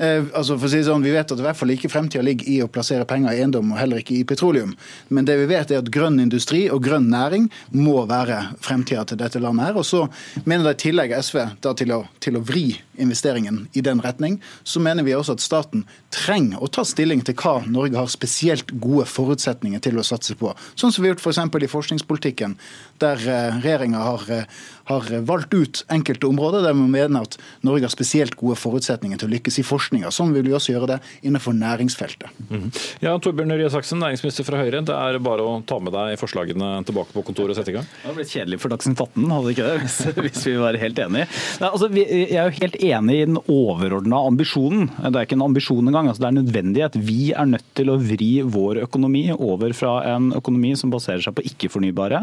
Eh, altså for å si sånn, Vi vet at i hvert fall ikke fremtida ligger i å plassere penger i eiendom, og heller ikke i petroleum. Men det vi vet er at grønn industri og grønn næring må være fremtida til dette landet. her. Og så mener det i tillegg SV da til å, til å vri investeringen i den retning. Så mener vi også at staten trenger å ta stilling til hva Norge har spesielt gode forutsetninger til å satse på. Sånn som vi har gjort f.eks. For i forskningspolitikken, der eh, regjeringa har, eh, har valgt ut enkelte områder der man mener at Norge har spesielt gode forutsetninger til å lykkes i forskning forskninga. Sånn vil vi også gjøre det innenfor næringsfeltet. Mm. Ja, Torbjørn Røe Saksen, næringsminister fra Høyre. Det er bare å ta med deg forslagene tilbake på kontoret og sette i gang? Det hadde blitt kjedelig for Dagsnytt 18, hadde det ikke det? Hvis, hvis vi var helt enige. Nei, altså, jeg er jo helt enig i den overordna ambisjonen. Det er ikke en ambisjon engang. Altså, det er nødvendig at vi er nødt til å vri vår økonomi over fra en økonomi som baserer seg på ikke-fornybare,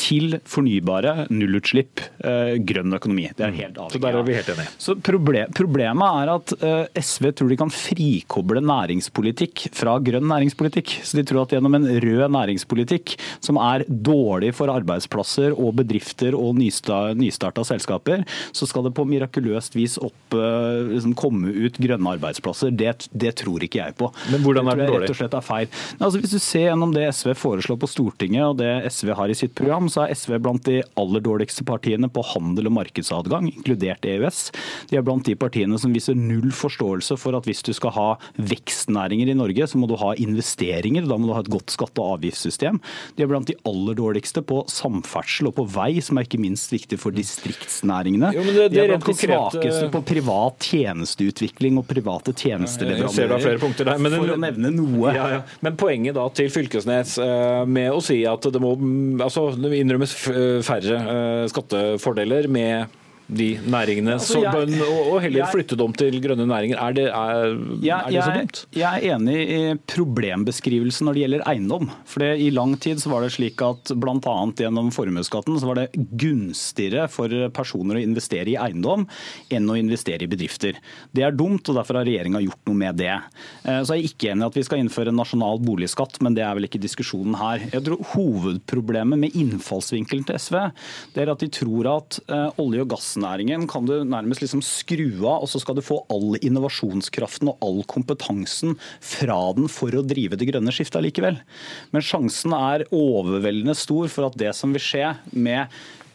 til fornybare, nullutslipp, eh, grønn økonomi. Det er helt avhengig. Så der er vi helt enige. Så problem, Problemet er at eh, SV tror de kan frikoble næringspolitikk fra grønn næringspolitikk. Så de tror at gjennom en rød næringspolitikk som er dårlig for arbeidsplasser og bedrifter og nystarta selskaper, så skal det på mirakuløst vis opp, eh, liksom, komme ut grønne arbeidsplasser. Det, det, tror ikke jeg på. Men hvordan er det dårlig? Rett og slett er feil. Altså, hvis du ser gjennom det SV foreslår på Stortinget og det SV har i sitt program, så er SV blant de aller dårligste partiene på handel og markedsadgang, inkludert EØS. De er blant de partiene som viser null forståelse for at hvis du skal ha vekstnæringer i Norge, så må du ha investeringer. Da må du ha et godt skatte- og avgiftssystem. De er blant de aller dårligste på samferdsel og på vei, som er ikke minst viktig for distriktsnæringene. Jo, det, det de er blant de svakeste på privat tjenesteutvikling og private tjenesteleverandører. Der, men, for å nevne noe. Ja, ja. Men poenget da til Fylkesnes eh, med å si at det må altså, innrømmes færre eh, skattefordeler med de næringene, Altså, så, bønn og, og heller jeg- flytte dem til grønne næringer. Er det, er, Jeg, er det så dumt? jeg er enig i problembeskrivelsen når det gjelder eiendom. For det, I lang tid så var det slik at bl.a. gjennom formuesskatten så var det gunstigere for personer å investere i eiendom enn å investere i bedrifter. Det er dumt, og derfor har regjeringa gjort noe med det. Så jeg er jeg ikke enig i at vi skal innføre en nasjonal boligskatt, men det er vel ikke diskusjonen her. Jeg tror Hovedproblemet med innfallsvinkelen til SV det er at de tror at eh, olje- og gassnæringen kan du nærmest liksom skru av, og så skal du få all innovasjonskraften og all kompetansen fra den for å drive det grønne skiftet likevel. Men sjansen er overveldende stor for at det som vil skje med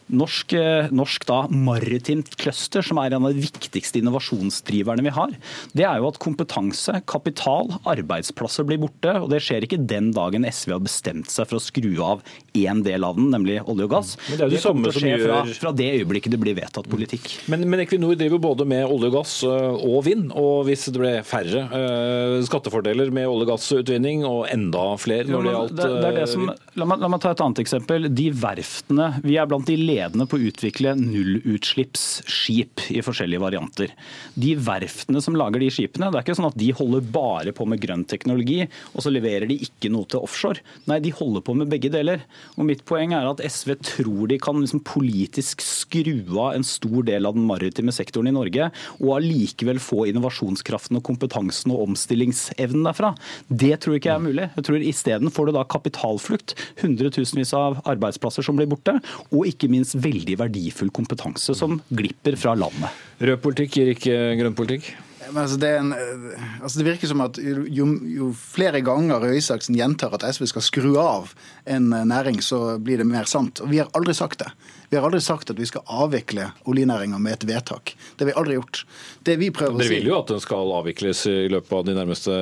Norsk, eh, norsk da, maritimt cluster, som er en av de viktigste innovasjonsdriverne vi har, det er jo at kompetanse, kapital, arbeidsplasser blir borte. og Det skjer ikke den dagen SV har bestemt seg for å skru av én del av den, nemlig olje og gass. Men det er jo det samme til å som skje fra, gjør- fra det øyeblikket det blir vedtatt politikk. Men, men Equinor driver både med olje og gass øh, og vind, og hvis det ble færre øh, skattefordeler med olje- og gassutvinning, og enda flere når det gjaldt det, det det som, la, la meg ta et annet eksempel. De verftene, Vi er blant de ledende på å utvikle nullutslippsskip i forskjellige varianter. De verftene som lager de skipene, det er ikke sånn at de holder bare på med grønn teknologi, og så leverer de ikke noe til offshore. Nei, de holder på med begge deler. Og Mitt poeng er at SV tror de kan liksom politisk skru av en stor del av den maritime sektoren i Norge, og allikevel få innovasjonskraften og kompetansen og omstillingsevnen derfra. Det tror ikke jeg er mulig. Jeg tror Isteden får du da kapitalflukt, hundretusenvis av arbeidsplasser som blir borte, og ikke minst veldig verdifull kompetanse som glipper fra landet. Rød politikk gir ikke grønn politikk? Men altså det, er en, eh, altså det virker som at jo, jo flere ganger Røe Isaksen gjentar at SV skal skru av en eh, næring, så blir det mer sant. Og vi har aldri sagt det. Vi har aldri sagt at vi skal avvikle oljenæringa med et vedtak. Det har vi aldri gjort. Det vi prøver å Dere vil jo at den skal avvikles i løpet av de nærmeste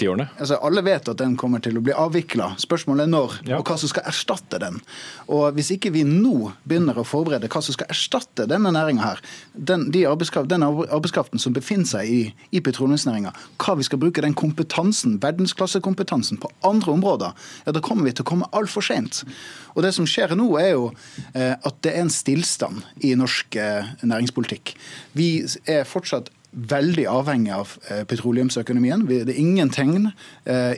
tiårene? Altså, alle vet at den kommer til å bli avvikla. Spørsmålet er når, Ja. og hva som skal erstatte den. Og Hvis ikke vi nå begynner å forberede hva som skal erstatte denne næringa her, den, de arbeidskraft, den arbeidskraften som befinner seg i, i petroleumsnæringa, hva vi skal bruke den kompetansen, verdensklassekompetansen, på andre områder, ja, da kommer vi til å komme altfor seint. Og det som skjer nå, er jo eh, at det er en stillstand i norsk eh, næringspolitikk. Vi er fortsatt veldig avhengig av eh, petroleumsøkonomien. Det er ingen tegn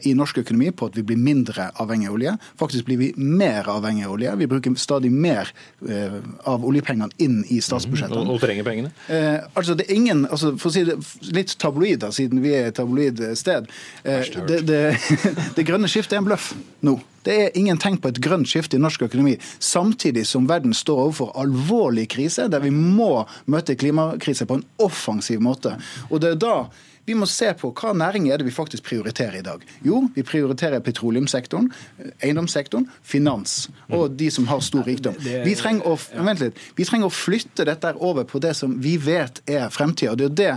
i norsk økonomi på at vi blir mindre avhengig av olje. Faktisk blir vi mer avhengig av olje. Vi bruker stadig mer av oljepengene inn i statsbudsjettene. Og, og trenger pengene? Eh, altså det er ingen, altså For å si det litt tabloid, da, siden vi er et tabloid sted eh, det, det, det grønne skiftet er en bløff nå. Det er ingen tegn på et grønt skifte i norsk økonomi, samtidig som verden står overfor alvorlig krise, der vi må møte klimakrise på en offensiv måte. Og det er da vi må se på hva næring er det vi faktisk prioriterer i dag. Jo, vi prioriterer petroleumssektoren, eiendomssektoren, finans og de som har stor rikdom. Vi trenger å, vent litt, vi trenger å flytte dette over på det som vi vet er fremtida. Det er det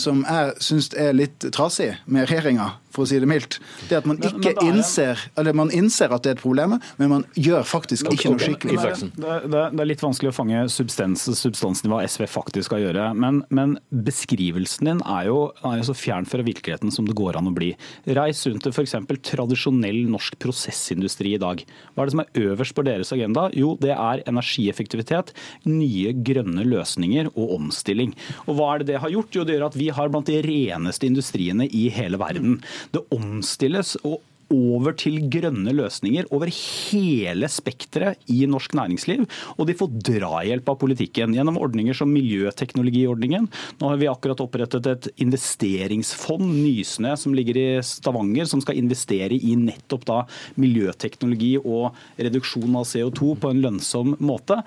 som jeg syns er litt trasig med regjeringa, for å si det mildt. Det at man Men- men ikke er- innser eller man innser at det er et problem, men man gjør faktisk ikke noe skikkelig. Det er, det, det litt vanskelig å fange substans, substansen i hva SV faktisk skal gjøre. Men, men beskrivelsen din er jo, er så fjern fra virkeligheten som det går an å bli. Reis rundt til f.eks. tradisjonell norsk prosessindustri i dag. Hva er det som er øverst på deres agenda? Jo, det er energieffektivitet, nye grønne løsninger og omstilling. Og hva er det det har gjort? Jo, det gjør at vi har blant de reneste industriene i hele verden. Det omstilles og over til grønne løsninger over hele spekteret i norsk næringsliv. Og de får drahjelp av politikken gjennom ordninger som Miljøteknologiordningen. Nå har vi akkurat opprettet et investeringsfond, Nysnø, som ligger i Stavanger, som skal investere i nettopp da miljøteknologi og reduksjon av CO2 på en lønnsom måte.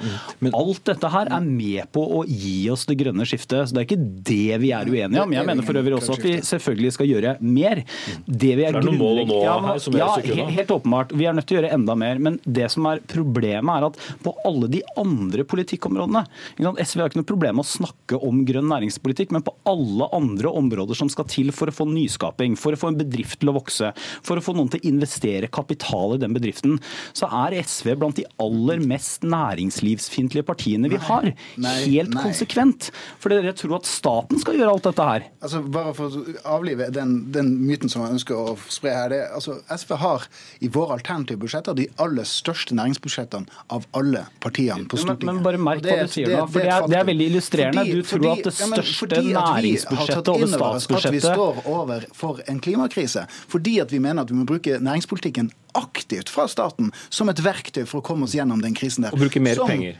Alt dette her er med på å gi oss det grønne skiftet. Så det er ikke det vi er uenige om. Jeg mener for øvrig også at vi selvfølgelig skal gjøre mer. Det vi er grunnleggende det grunnlegg- Ja, som er ja, helt åpenbart. Vi er nødt til å gjøre enda mer. Men det som er problemet, er at på alle de andre politikkområdene SV har ikke noe problem med å snakke om grønn næringspolitikk, men på alle andre områder som skal til for å få nyskaping, for å få en bedrift til å vokse, for å få noen til å investere kapital i den bedriften, så er SV blant de aller mest næringslivsfiendtlige partiene vi har. nei, Helt nei. konsekvent. For dere tror at staten skal gjøre alt dette her. Altså, bare for å avlive den, den myten som jeg ønsker å spre her. Det, altså, SV har i våre alternative budsjetter de aller største næringsbudsjettene av alle partiene på Stortinget. Men, men bare merk hva du sier nå, for det er, det er, veldig illustrerende. Fordi, du tror fordi, at det største ja, næringsbudsjettet over statsbudsjettet At vi står over for en klimakrise. Fordi at vi mener at vi må bruke næringspolitikken aktivt fra staten som et verktøy for å komme oss gjennom den krisen der. Og bruke mer som, penger.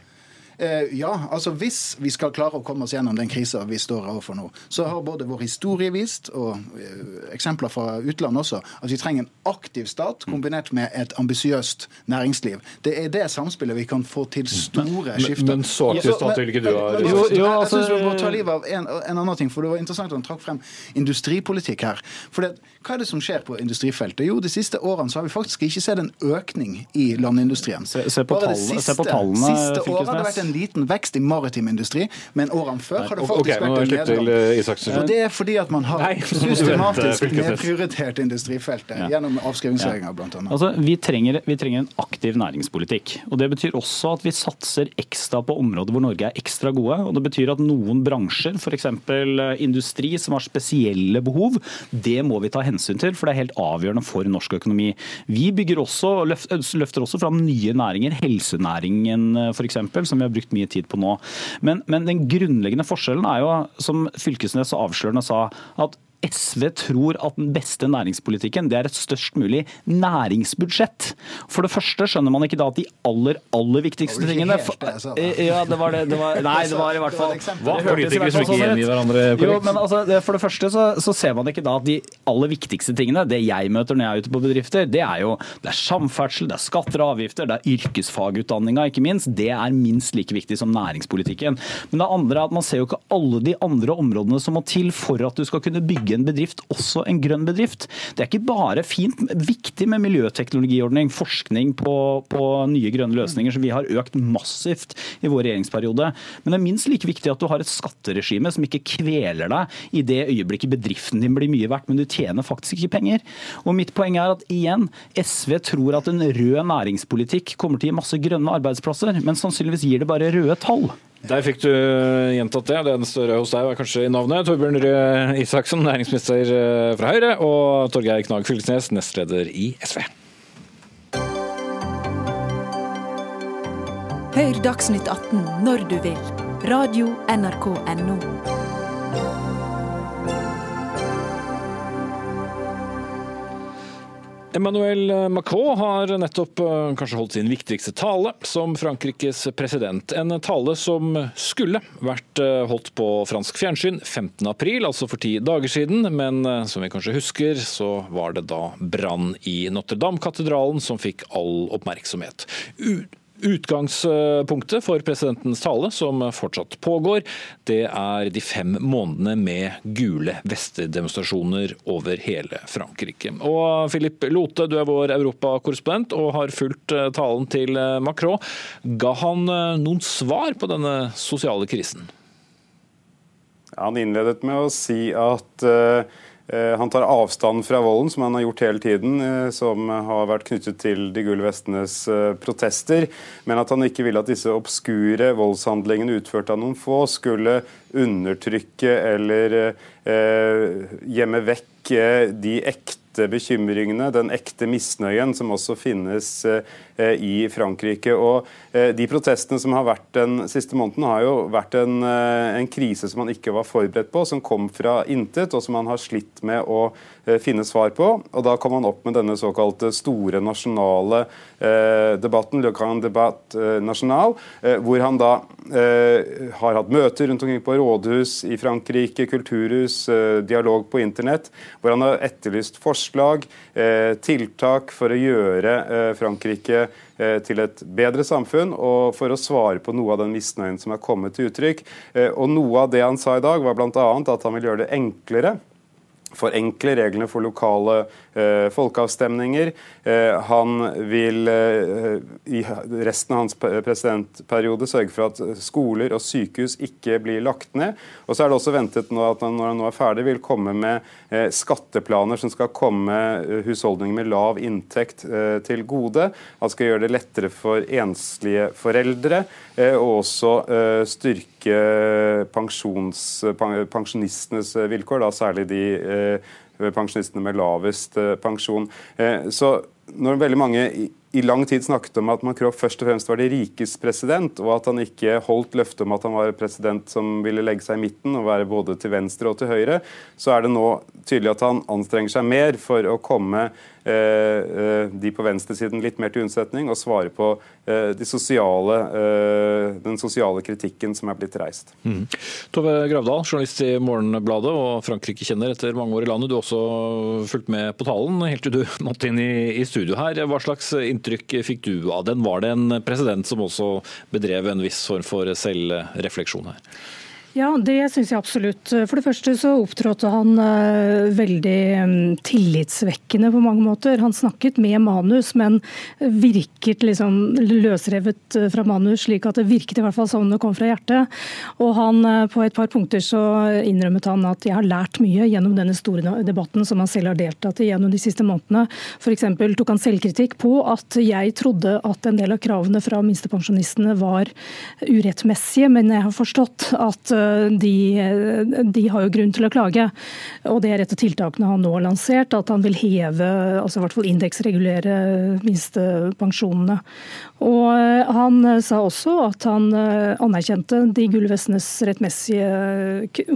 Eh, ja, altså hvis vi skal klare å komme oss gjennom den krisa vi står overfor nå, så har både vår historie vist, og eh, eksempler fra utlandet også, at vi trenger en aktiv stat kombinert med et ambisiøst næringsliv. Det er det samspillet vi kan få til store skifter. Men, men så aktiv stat vil ikke du ha? Jo, altså, jeg synes vi må ta livet av en, en, annen ting, for det var interessant at han trakk frem industripolitikk her. For det, hva er det som skjer på industrifeltet? Jo, de siste årene så har vi faktisk ikke sett en økning i landindustrien. Se, se på, tallene, se på tallene, siste året har det vært en liten vekst i maritim industri, men årene før har det faktisk okay, vært en nedgang. Eh, og det er fordi at man har Nei, systematisk nedprioritert industrifeltet ja. gjennom avskrivningsregjeringa ja. bl.a. Altså, vi, trenger, vi trenger en aktiv næringspolitikk. og Det betyr også at vi satser ekstra på områder hvor Norge er ekstra gode. og Det betyr at noen bransjer, f.eks. Eh, industri som har spesielle behov, det må vi ta hensyn til, for det er helt avgjørende for norsk økonomi. Vi bygger også, løfter også fram nye næringer, helsenæringen eh, f.eks., som vi har brukt mye tid på nå. Men, men den grunnleggende forskjellen er jo, som Fylkesnes så avslørende sa, at SV tror at den beste næringspolitikken det er et størst mulig næringsbudsjett. For det første skjønner man ikke da at de aller aller viktigste tingene for, Ja, det var det. det var, nei, det var i hvert fall Hva politikere som ikke gjengir hverandre Jo, men altså, For det første så, så, ser man ikke da at de aller viktigste tingene, det jeg møter når jeg er ute på bedrifter, det er jo det er samferdsel, det er skatter og avgifter, det er yrkesfagutdanninga, ikke minst. Det er minst like viktig som næringspolitikken. Men det andre er at man ser jo ikke alle de andre områdene som må til for at du skal kunne bygge en bedrift også en grønn bedrift. Det er ikke bare fint, viktig med miljøteknologiordning, forskning på, på nye grønne løsninger, som vi har økt massivt i vår regjeringsperiode. Men det er minst like viktig at du har et skatteregime som ikke kveler deg i det øyeblikket bedriften din blir mye verdt, men du tjener faktisk ikke penger. Og mitt poeng er at igjen, SV tror at en rød næringspolitikk kommer til å gi masse grønne arbeidsplasser, men sannsynligvis gir det bare røde tall. Der fikk du gjentatt det. Den større hos deg var kanskje i navnet. Torbjørn Røe Isaksen, næringsminister eh, fra Høyre, og Torgeir Knag Fylkesnes, nestleder i SV. Hør Dagsnytt 18 når du vil. Radio NRK Radio.nrk.no. Emmanuel Macron har nettopp eh, kanskje holdt sin viktigste tale som Frankrikes president. En tale som skulle vært eh, holdt på fransk fjernsyn 15.4, altså for ti dager siden. Men eh, som vi kanskje husker, så var det da brann i Notre-Dame-katedralen som fikk all oppmerksomhet. Utgangspunktet for presidentens tale, som fortsatt pågår, det er de fem månedene med gule vester-demonstrasjoner over hele Frankrike. Og Philip Lote, du er vår europakorrespondent og har fulgt eh, talen til eh, Macron. Ga han eh, noen svar på denne sosiale krisen? Han innledet med å si at uh, han tar avstand fra volden, som han har gjort hele tiden, eh, som har vært knyttet til de gule vestenes eh, protester, men at han ikke vil at disse obskure voldshandlingene utført av noen få skulle undertrykke eller gjemme vekk de ekte bekymringene, den ekte misnøyen som også finnes eh, i Frankrike. Og eh, De protestene som har vært den siste måneden, har jo vært en, eh, en krise som man ikke var forberedt på, som kom fra intet, og som man har slitt med å finne svar på. Og Da kom man opp med denne såkalte store nasjonale debatten, Le Grand Debat National, hvor han da har hatt møter rundt omkring på rådhus i Frankrike, kulturhus, dialog på internett, hvor han har etterlyst forslag eh, tiltak for å gjøre eh, Frankrike eh, til et bedre samfunn, og for å svare på noe av den misnøyen som er kommet til uttrykk. Og Noe av det han sa i dag, var bl.a. at han vil gjøre det enklere forenkle reglene for lokale eh, folkeavstemninger. Eh, han vil eh, i resten av hans presidentperiode sørge for at skoler og sykehus ikke blir lagt ned. Og så er det også ventet nå at han når han nå er ferdig, vil komme med skatteplaner som skal komme eh, husholdninger med lav inntekt eh, til gode. Han skal gjøre det lettere for enslige foreldre, og også styrke pensjonistenes vilkår, da særlig de pensjonistene med lavest pensjon. Så når veldig mange i lang tid snakket om at Macron først og fremst var de rikes president, og at han ikke holdt løftet om at han var president som ville legge seg i midten og være både til venstre og til høyre, så er det nå tydelig at han anstrenger seg mer for å komme de på venstresiden litt mer til unnsetning, og svare på eh, de sosiale, den sosiale kritikken som er blitt reist. Mm. Tove Gravdal, journalist i Morgenbladet og Frankrike-kjenner etter mange år i landet. Du har også fulgt med på talen helt til du måtte inn i, i studio her. Hva slags inntrykk fikk du av den? Var det en president som også bedrev en viss form for selvrefleksjon her? Ja, det syns jeg absolutt. For det første så opptrådte han uh, veldig um, tillitsvekkende på mange måter. Han snakket med manus, men virket liksom løsrevet uh, fra manus, slik at det virket i hvert fall som det kom fra hjertet. Og han uh, på et par punkter så innrømmet han at jeg har lært mye gjennom denne store debatten som han selv har deltatt i gjennom de siste månedene. F.eks. tok han selvkritikk på at jeg trodde at en del av kravene fra minstepensjonistene var urettmessige, men jeg har forstått at de, de, har jo grunn til å klage. Og Det er et av tiltakene han nå har lansert, at han vil heve, altså i hvert fall indeksregulere minstepensjonene. Og eh, Han sa også at han eh, anerkjente de gullvestenes rettmessige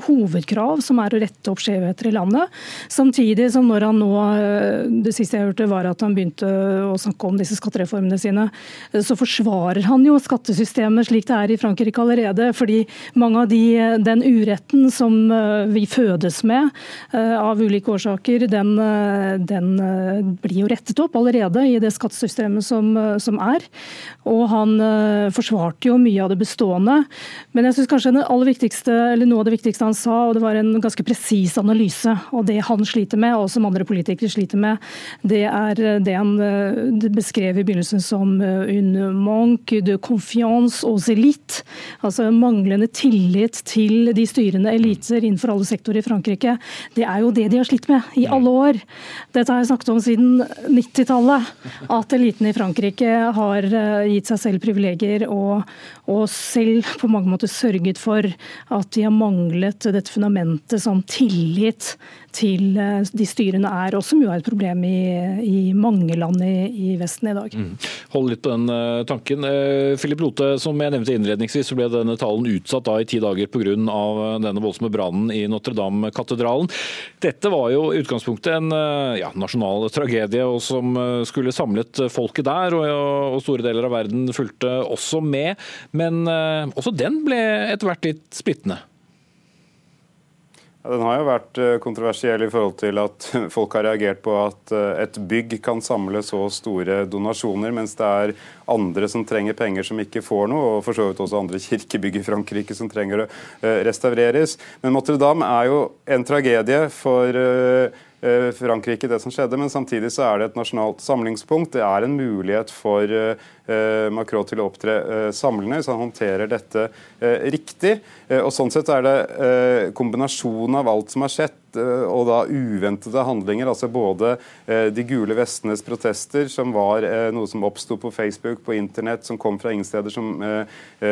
hovedkrav, som er å rette opp skjevheter i landet. Samtidig som når han nå, eh, det siste jeg hørte var at han begynte å snakke om disse skattereformene sine, så forsvarer han jo skattesystemet slik det er i Frankrike allerede. fordi mange av de den uretten som eh, vi fødes med eh, av ulike årsaker, den, eh, den blir jo rettet opp allerede i det skattesystemet som, som, er. Og han forsvarte jo mye av det bestående. Men jeg synes kanskje noe av det viktigste han sa, og det var en ganske presis analyse, og det han sliter med, og som andre politikere sliter med, det er det han beskrev i begynnelsen som une manque de confiance aux élites, altså manglende tillit til de styrende eliter innenfor alle sektorer i Frankrike, det er jo det de har slitt med i alle år. Dette har jeg snakket om siden 90-tallet. At eliten i Frankrike har eh, gitt seg selv privilegier og, og selv på mange måter sørget for at de har manglet dette fundamentet som tillit til eh, de styrene er, og som jo er et problem i, i mange land i, i, Vesten i dag. Mm. Hold litt på den uh, tanken. Uh, Philip Lote, som jeg nevnte innledningsvis, så ble denne talen utsatt da i ti dager pga. denne voldsomme brannen i Notre-Dame-katedralen. Dette var jo i utgangspunktet en ja, nasjonal tragedie, og som skulle samlet folket der, og, og, store deler av verden fulgte også med. Men også den ble etter hvert litt splittende. Den har jo vært eh, kontroversiell i forhold til at folk har reagert på at eh, et bygg kan samle så store donasjoner, mens det er andre som trenger penger som ikke får noe, og for så vidt også andre kirkebygg i Frankrike som trenger å eh, restaureres. Men Notre-Dame er jo en tragedie for Frankrike, det som skjedde, men samtidig så er det et nasjonalt samlingspunkt. Det er en mulighet for Macron til å opptre samlende, hvis han håndterer dette riktig. Og Sånn sett er det kombinasjonen av alt som har skjedd, Eh, og da uventede handlinger. altså Både eh, de gule vestenes protester, som var eh, noe som oppsto på Facebook, på internett, som kom fra ingen steder som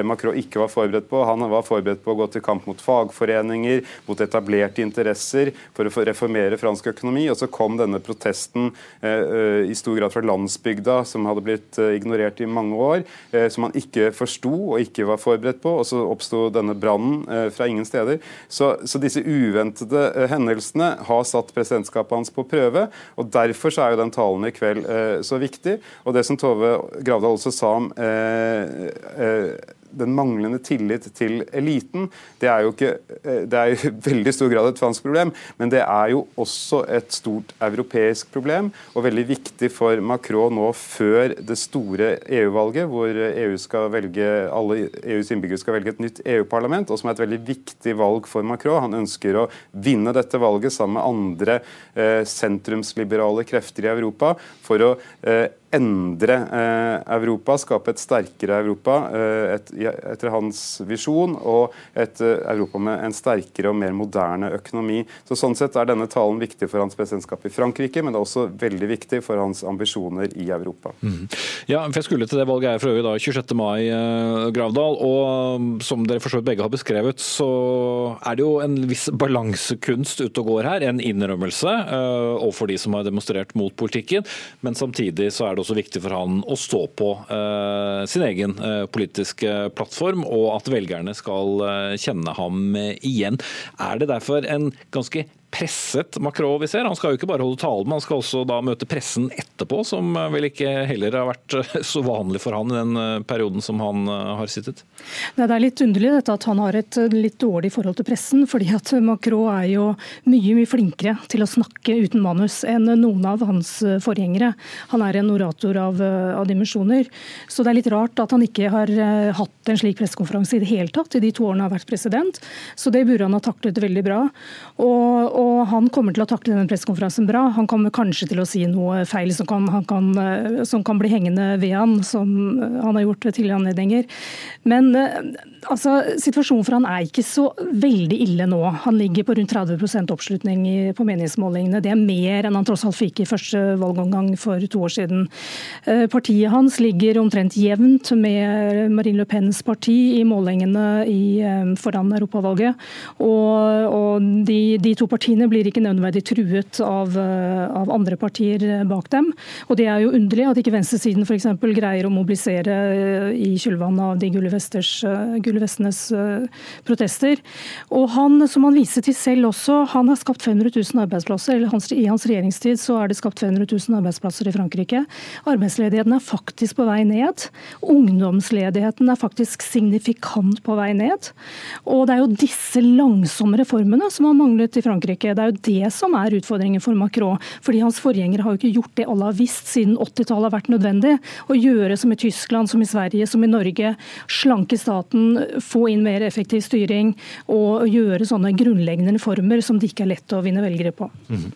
Macron ikke var forberedt på. Han var forberedt på å gå til kamp mot fagforeninger, mot etablerte interesser, for å reformere fransk økonomi. Og så kom denne protesten i stor grad fra landsbygda, som hadde blitt ignorert i mange år, som han ikke forsto og ikke var forberedt på. Og så oppsto denne brannen fra ingen steder. Så, så disse uventede hendelsene har satt presidentskapet hans på prøve. og Derfor så er jo den talen i kveld eh, så viktig. Og det som Tove Gravdal også sa om eh, eh, den manglende tillit til eliten, det er jo ikke eh, det er i veldig stor grad et fransk problem, men det er jo også et stort europeisk problem, og veldig viktig for Macron nå før det store EU-valget, hvor EU skal velge, alle EUs innbyggere skal velge et nytt EU-parlament, og som er et veldig viktig valg for Macron. Han ønsker å vinne dette valget sammen med andre eh, sentrumsliberale krefter i Europa for å eh, endre Europa, skape et sterkere Europa et, etter hans visjon, og et Europa med en sterkere og mer moderne økonomi. Så Sånn sett er denne talen viktig for hans presidentskap i Frankrike, men det er også veldig viktig for hans ambisjoner i Europa. Mm. Ja, for jeg skulle til det valget her for øvrig da 26. mai, Gravdal. og Som dere for begge har beskrevet, så er det jo en viss balansekunst ute og går her. En innrømmelse overfor de som har demonstrert mot politikken, men samtidig så er det også viktig for han å stå på sin egen politiske plattform, og at velgerne skal kjenne ham igjen. Er det derfor en ganske presset Macron vi ser. Han skal jo ikke bare holde talen, men han skal også da møte pressen etterpå, som vel ikke heller har vært så vanlig for han i den eh, perioden som han eh, har sittet. Det er litt underlig dette at han har et eh, litt dårlig forhold til pressen. fordi at Macron er jo mye mye flinkere til å snakke uten manus enn noen av hans forgjengere. Han er en orator av, av dimensjoner. Så det er litt rart at han ikke har hatt en slik pressekonferanse i det hele tatt i de to årene han har vært president. Så det burde han ha taklet veldig bra. Og, og og han kommer til å takle denne pressekonferansen bra. Han kommer kanskje til å si noe feil som kan, kan, eh, som kan bli hengende ved han, som han har gjort ved tidligere anledninger. Men eh, altså, situasjonen for han er ikke så veldig ille nå. Han ligger på rundt 30% oppslutning på meningsmålingene. Det er mer enn han tross alt fikk i første valgomgang for to år siden. Eh, partiet hans ligger omtrent jevnt med Marine Le Pens parti i målingene i, foran europavalget. Og, og de, de to partiene blir ikke nødvendig truet av, eh, av, andre partier bak dem. Og Det er jo underlig at ikke venstresiden f.eks. greier å mobilisere eh, i kjølvannet av de eh, gule vestenes protester. Og han, som han viser til selv også, han har skapt 500 000 arbeidsplasser. eller hans, I hans regjeringstid så er det skapt 500 000 arbeidsplasser i Frankrike. Arbeidsledigheten er faktisk på vei ned. Ungdomsledigheten er faktisk signifikant på vei ned. Og det er jo disse langsomme reformene som har manglet i Frankrike. Det er jo det som er utfordringen for Macron. fordi Hans forgjengere har jo ikke gjort det alle har visst siden 80-tallet har vært nødvendig. Å gjøre som i Tyskland, som i Sverige, som i Norge. Slanke staten, få inn mer effektiv styring og gjøre sånne grunnleggende reformer som det ikke er lett å vinne velgere på. Mm.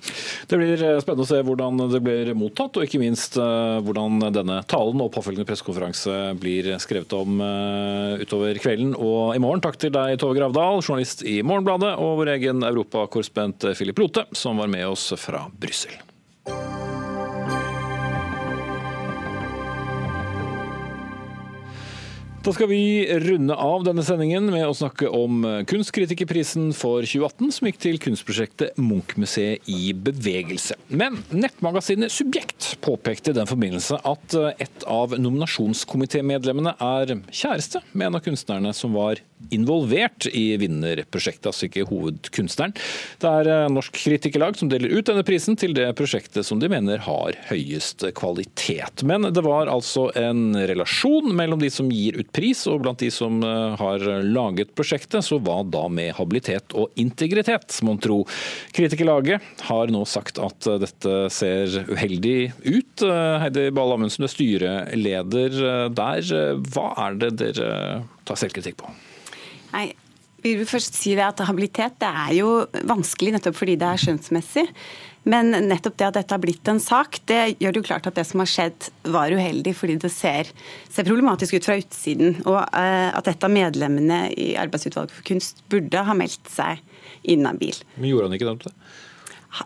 Det blir eh, spennende å se hvordan det blir mottatt, og ikke minst eh, hvordan denne talen og påfølgende pressekonferanse blir skrevet om eh, utover kvelden og i morgen. Takk til deg, Tove Gravdal, journalist i Morgenbladet, og vår egen europakorrespondent Philip Lote, som var med oss fra Brussel. Da skal vi runde av denne sendingen med å snakke om Kunstkritikerprisen for 2018, som gikk til kunstprosjektet Munchmuseet i bevegelse. Men nettmagasinet Subjekt påpekte i den forbindelse at et av nominasjonskomitémedlemmene er kjæreste med en av kunstnerne som var involvert i vinnerprosjektet, altså ikke hovedkunstneren. Det er Norsk Kritikerlag som deler ut denne prisen til det prosjektet som de mener har høyest kvalitet. Men det var altså en relasjon mellom de som gir ut pris, og blant de som eh, har laget prosjektet, så hva da med habilitet og integritet, mon tro. Kritikerlaget har nå sagt at eh, dette ser uheldig ut. Eh, Heidi Bahl Amundsen, er styreleder der. Hva er det dere tar selvkritikk på? Nei, vi vil først si det at Habilitet det er jo vanskelig nettopp fordi det er skjønnsmessig. Men nettopp det at dette har blitt en sak, det gjør det jo klart at det som har skjedd var uheldig, fordi det ser, ser problematisk ut fra utsiden. Og uh, at et av medlemmene i Arbeidsutvalget for kunst burde ha meldt seg inhabil. Men gjorde han ikke det?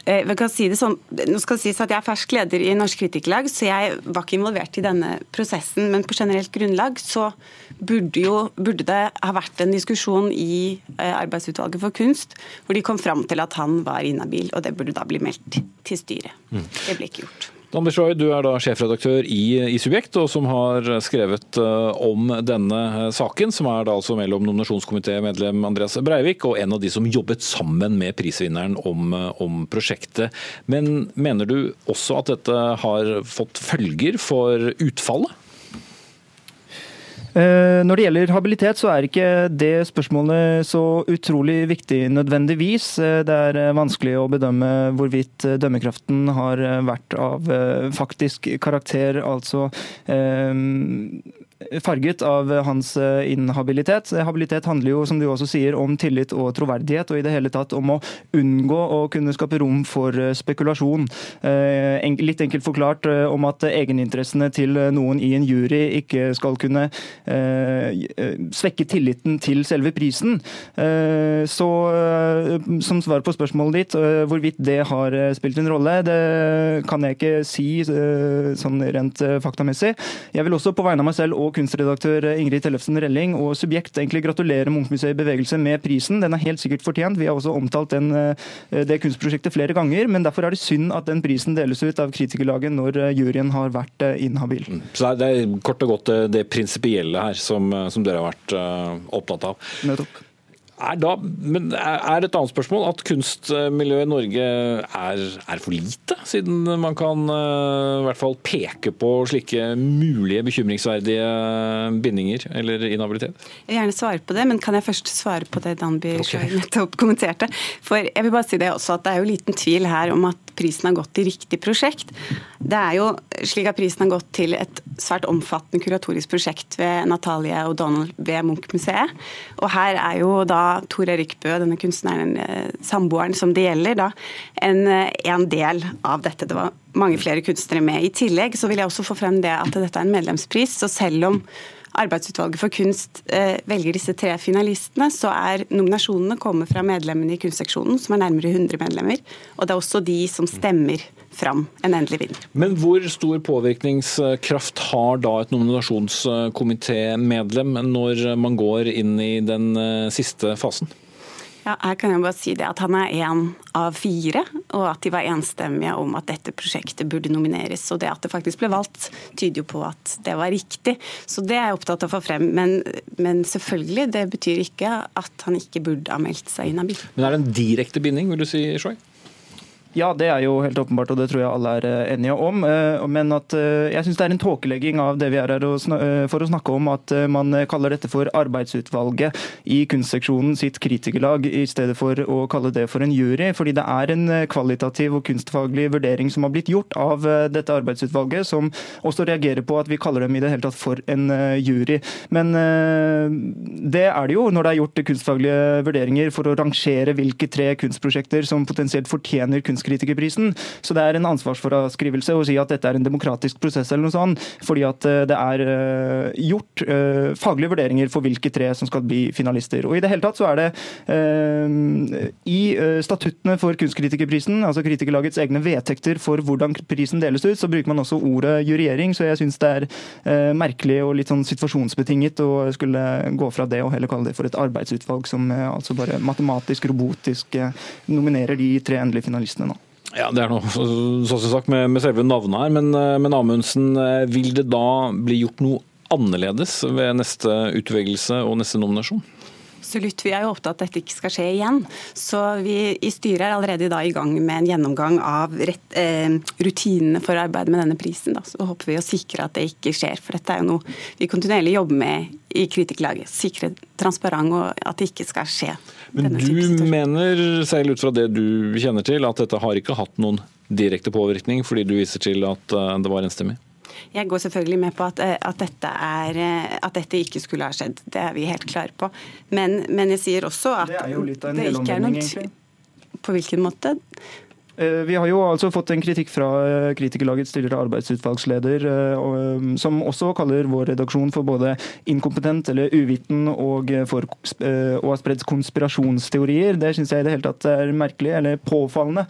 Eh, kan si det sånn, nå skal det sies at Jeg er fersk leder i Norsk Kritikerlag, så jeg var ikke involvert i denne prosessen. Men på generelt grunnlag så burde, jo, burde det ha vært en diskusjon i eh, Arbeidsutvalget for kunst hvor de kom fram til at han var inhabil, og det burde da bli meldt til styret. Mm. Det ble ikke gjort. Dan Roy, du er da sjefredaktør i, i, Subjekt, og som har skrevet uh, om denne uh, saken, som er da altså mellom nominasjonskomitémedlem Andreas Breivik og en av de som jobbet sammen med prisvinneren om, uh, om, prosjektet. Men mener du også at dette har fått følger for utfallet? Eh, når det gjelder habilitet, så er ikke det spørsmålet så utrolig viktig nødvendigvis. Eh, det er eh, vanskelig å bedømme hvorvidt dømmekraften har vært av faktisk karakter. Altså farget av hans inhabilitet. Habilitet handler jo, som du også sier, om tillit og troverdighet, og i det hele tatt om å unngå å kunne skape rom for spekulasjon. Litt enkelt forklart om at egeninteressene til noen i en jury ikke skal kunne svekke tilliten til selve prisen. Så som svar på spørsmålet ditt, hvorvidt det har spilt en rolle, det kan jeg ikke si sånn rent faktamessig. Jeg vil også på vegne av meg selv og kunstredaktør Ingrid Tellefsen Relling og Subjekt egentlig gratulere Munchmuseet i Bevegelse med prisen. Den er helt sikkert fortjent. Vi har også omtalt den, eh, det kunstprosjektet flere ganger. Men derfor er det synd at den prisen deles ut av kritikerlaget når eh, juryen har vært eh, inhabil. Mm. Så det er kort og godt det prinsipielle her som, som, dere har vært opptatt av. Nettopp. Er, da, men er et annet spørsmål at kunstmiljøet i Norge er, er, for lite? Siden man kan uh, i hvert fall peke på slike mulige bekymringsverdige bindinger eller inhabilitet? Jeg vil gjerne svare på det, men kan jeg først svare på det Danby okay. nettopp kommenterte? For jeg vil bare si det også at det er jo liten tvil her om at prisen har gått til riktig prosjekt. Det er jo slik at prisen har gått til et svært omfattende kuratorisk prosjekt ved Natalie O'Donnell ved Munch-museet. Og her er jo da Tor Erik Bø, denne kunstneren, eh, samboeren som det gjelder, da, en, eh, en del av dette. Det var mange flere kunstnere med. I tillegg så vil jeg også få frem det at dette er en medlemspris. så selv om Arbeidsutvalget for kunst eh, velger disse tre finalistene, så er nominasjonene kommet fra medlemmene i kunstseksjonen, som er nærmere 100 medlemmer. Og det er også de som stemmer fram en endelig vinner. Men hvor stor påvirkningskraft har da et nominasjonskomitémedlem når man går inn i den eh, siste fasen? Ja, her kan jeg bare si det at Han er én av fire, og at de var enstemmige om at dette prosjektet burde nomineres. Og Det at det faktisk ble valgt, tyder jo på at det var riktig. Så Det er jeg opptatt av å få frem. Men, men selvfølgelig, det betyr ikke at han ikke burde ha meldt seg inhabil. Men er det en direkte binding, vil du si, Shoy? Ja, det er jo helt åpenbart, og det tror jeg alle er eh, enige om. Eh, men at eh, jeg syns det er en tåkelegging av det vi er her for å snakke om, at man kaller dette for arbeidsutvalget i kunstseksjonen sitt kritikerlag, i stedet for å kalle det for en jury. Fordi det er en kvalitativ og kunstfaglig vurdering som har blitt gjort av dette arbeidsutvalget, som også reagerer på at vi kaller dem i det hele tatt for en jury. Men det er det jo når det er gjort kunstfaglige vurderinger for å rangere hvilke tre kunstprosjekter som potensielt fortjener kunst Kunstkritikerprisen. Så det er en ansvarsfraskrivelse å si at dette er en demokratisk prosess eller noe sånt, fordi at eh, det er eh, gjort eh, faglige vurderinger for hvilke tre som skal bli finalister. Og i det hele tatt så er det i statuttene for Kunstkritikerprisen, altså kritikerlagets egne vedtekter for hvordan prisen deles ut, så bruker man også ordet juryering, så jeg syns det er merkelig og litt sånn situasjonsbetinget å skulle gå fra det og heller kalle det for et arbeidsutvalg som altså bare matematisk, robotisk nominerer de tre endelige finalistene nå. Ja, Det er noe så sagt med, med selve navnet her, men, eh, men Amundsen, eh, vil det da bli gjort noe annerledes ved neste utvelgelse og neste nominasjon? Absolutt. Vi er jo opptatt av at dette ikke skal skje igjen. Så vi i styret er allerede i gang med en gjennomgang av rett, eh, rutinene for arbeidet med denne prisen. Da. Så håper vi å sikre at det ikke skjer. For dette er jo noe vi kontinuerlig jobber med i kritikerlaget. Sikre transparent og at det ikke skal skje. Men du mener selv ut fra det du kjenner til, at dette har ikke hatt noen direkte påvirkning, fordi du viser til at eh, det var enstemmig? Jeg går selvfølgelig med på at, eh, at, dette er, eh, at, dette ikke skulle ha skjedd. Det er vi helt klare på. Men, men jeg sier også at det, er jo litt av en det ikke er noen På hvilken måte? Eh, vi har jo altså fått en kritikk fra eh, Kritikerlagets tidligere arbeidsutvalgsleder, eh, som også kaller vår redaksjon for både inkompetent eller uviten og, for, og har spredd konspirasjonsteorier. Det syns jeg i det hele tatt er merkelig, eller påfallende.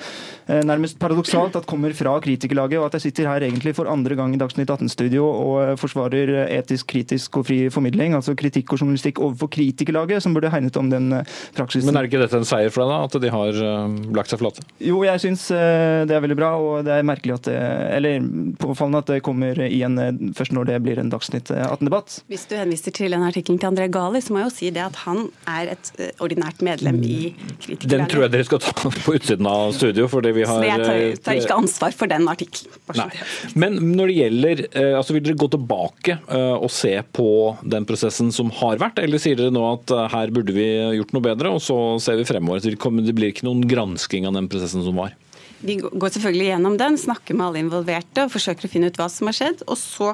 Nærmest paradoksalt at det kommer fra Kritikerlaget, og at jeg sitter her egentlig for andre gang i Dagsnytt 18-studio og forsvarer etisk, kritisk og fri formidling, altså kritikk og journalistikk overfor Kritikerlaget, som burde hegnet om den praksisen. Men er det ikke dette en seier for deg, da? At de har lagt seg flate? Jo, jeg synes syns eh, det er veldig bra, og det er merkelig at det, eller påfallende at det kommer igjen eh, først når det blir en Dagsnytt 18-debatt. Eh, Hvis du henviser til en artikkel til André Gali, så må jeg jo si det at han er et ordinært medlem i Kritikerlaget. Den tror jeg dere skal ta på utsiden av studio, fordi vi har Så jeg tar, tar ikke ansvar for den artikkelen. Men når det gjelder, altså vil dere gå tilbake og se på den prosessen som har vært, eller sier dere nå at her burde vi gjort noe bedre, og så ser vi fremover? Det blir ikke noen gransking av den prosessen som var? Vi går selvfølgelig gjennom den, snakker med alle involverte og forsøker å finne ut hva som har skjedd. Og så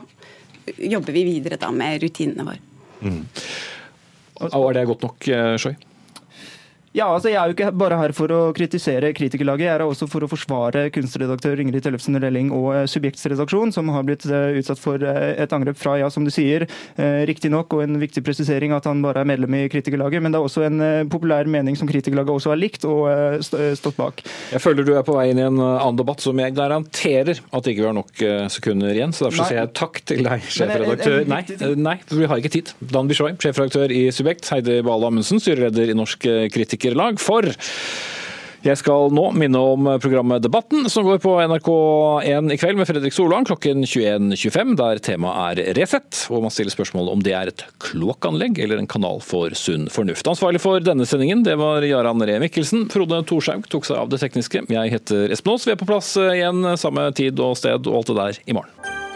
jobber vi videre da med rutinene våre. Mm. Og er det godt nok, eh, Skjøy? Ja, altså Jeg er jo ikke bare her for å kritisere kritikerlaget, jeg er også for å forsvare kunstredaktør Ingrid Tellefsen Relling og eh, Subjektsredaksjon, som har blitt eh, utsatt for eh, et angrep fra, ja, som du sier, riktignok, og en viktig presisering at han bare er medlem i kritikerlaget, men det er også en populær mening som kritikerlaget også har likt og stått bak. Jeg føler du er på vei inn i en annen debatt som jeg garanterer at ikke vi har nok sekunder igjen, så derfor sier jeg takk til deg, sjefredaktør Nei, nei, vi har ikke tid. Dan Bishoy, sjefredaktør i Subjekt, Heidi Bale Amundsen, styreleder i Norsk Kritiker musikerlag. For jeg skal nå minne om programmet Debatten, som går på NRK1 i kveld med Fredrik Solvang klokken 21.25, der temaet er Resett, og man stiller spørsmål om det er et kloakkanlegg eller en kanal for sunn fornuft. Ansvarlig for denne sendingen det var Jaran Ree Mikkelsen. Frode Thorshaug tok seg av det tekniske. Jeg heter Espen Aas. Vi er på plass igjen samme tid og sted og alt det der i morgen.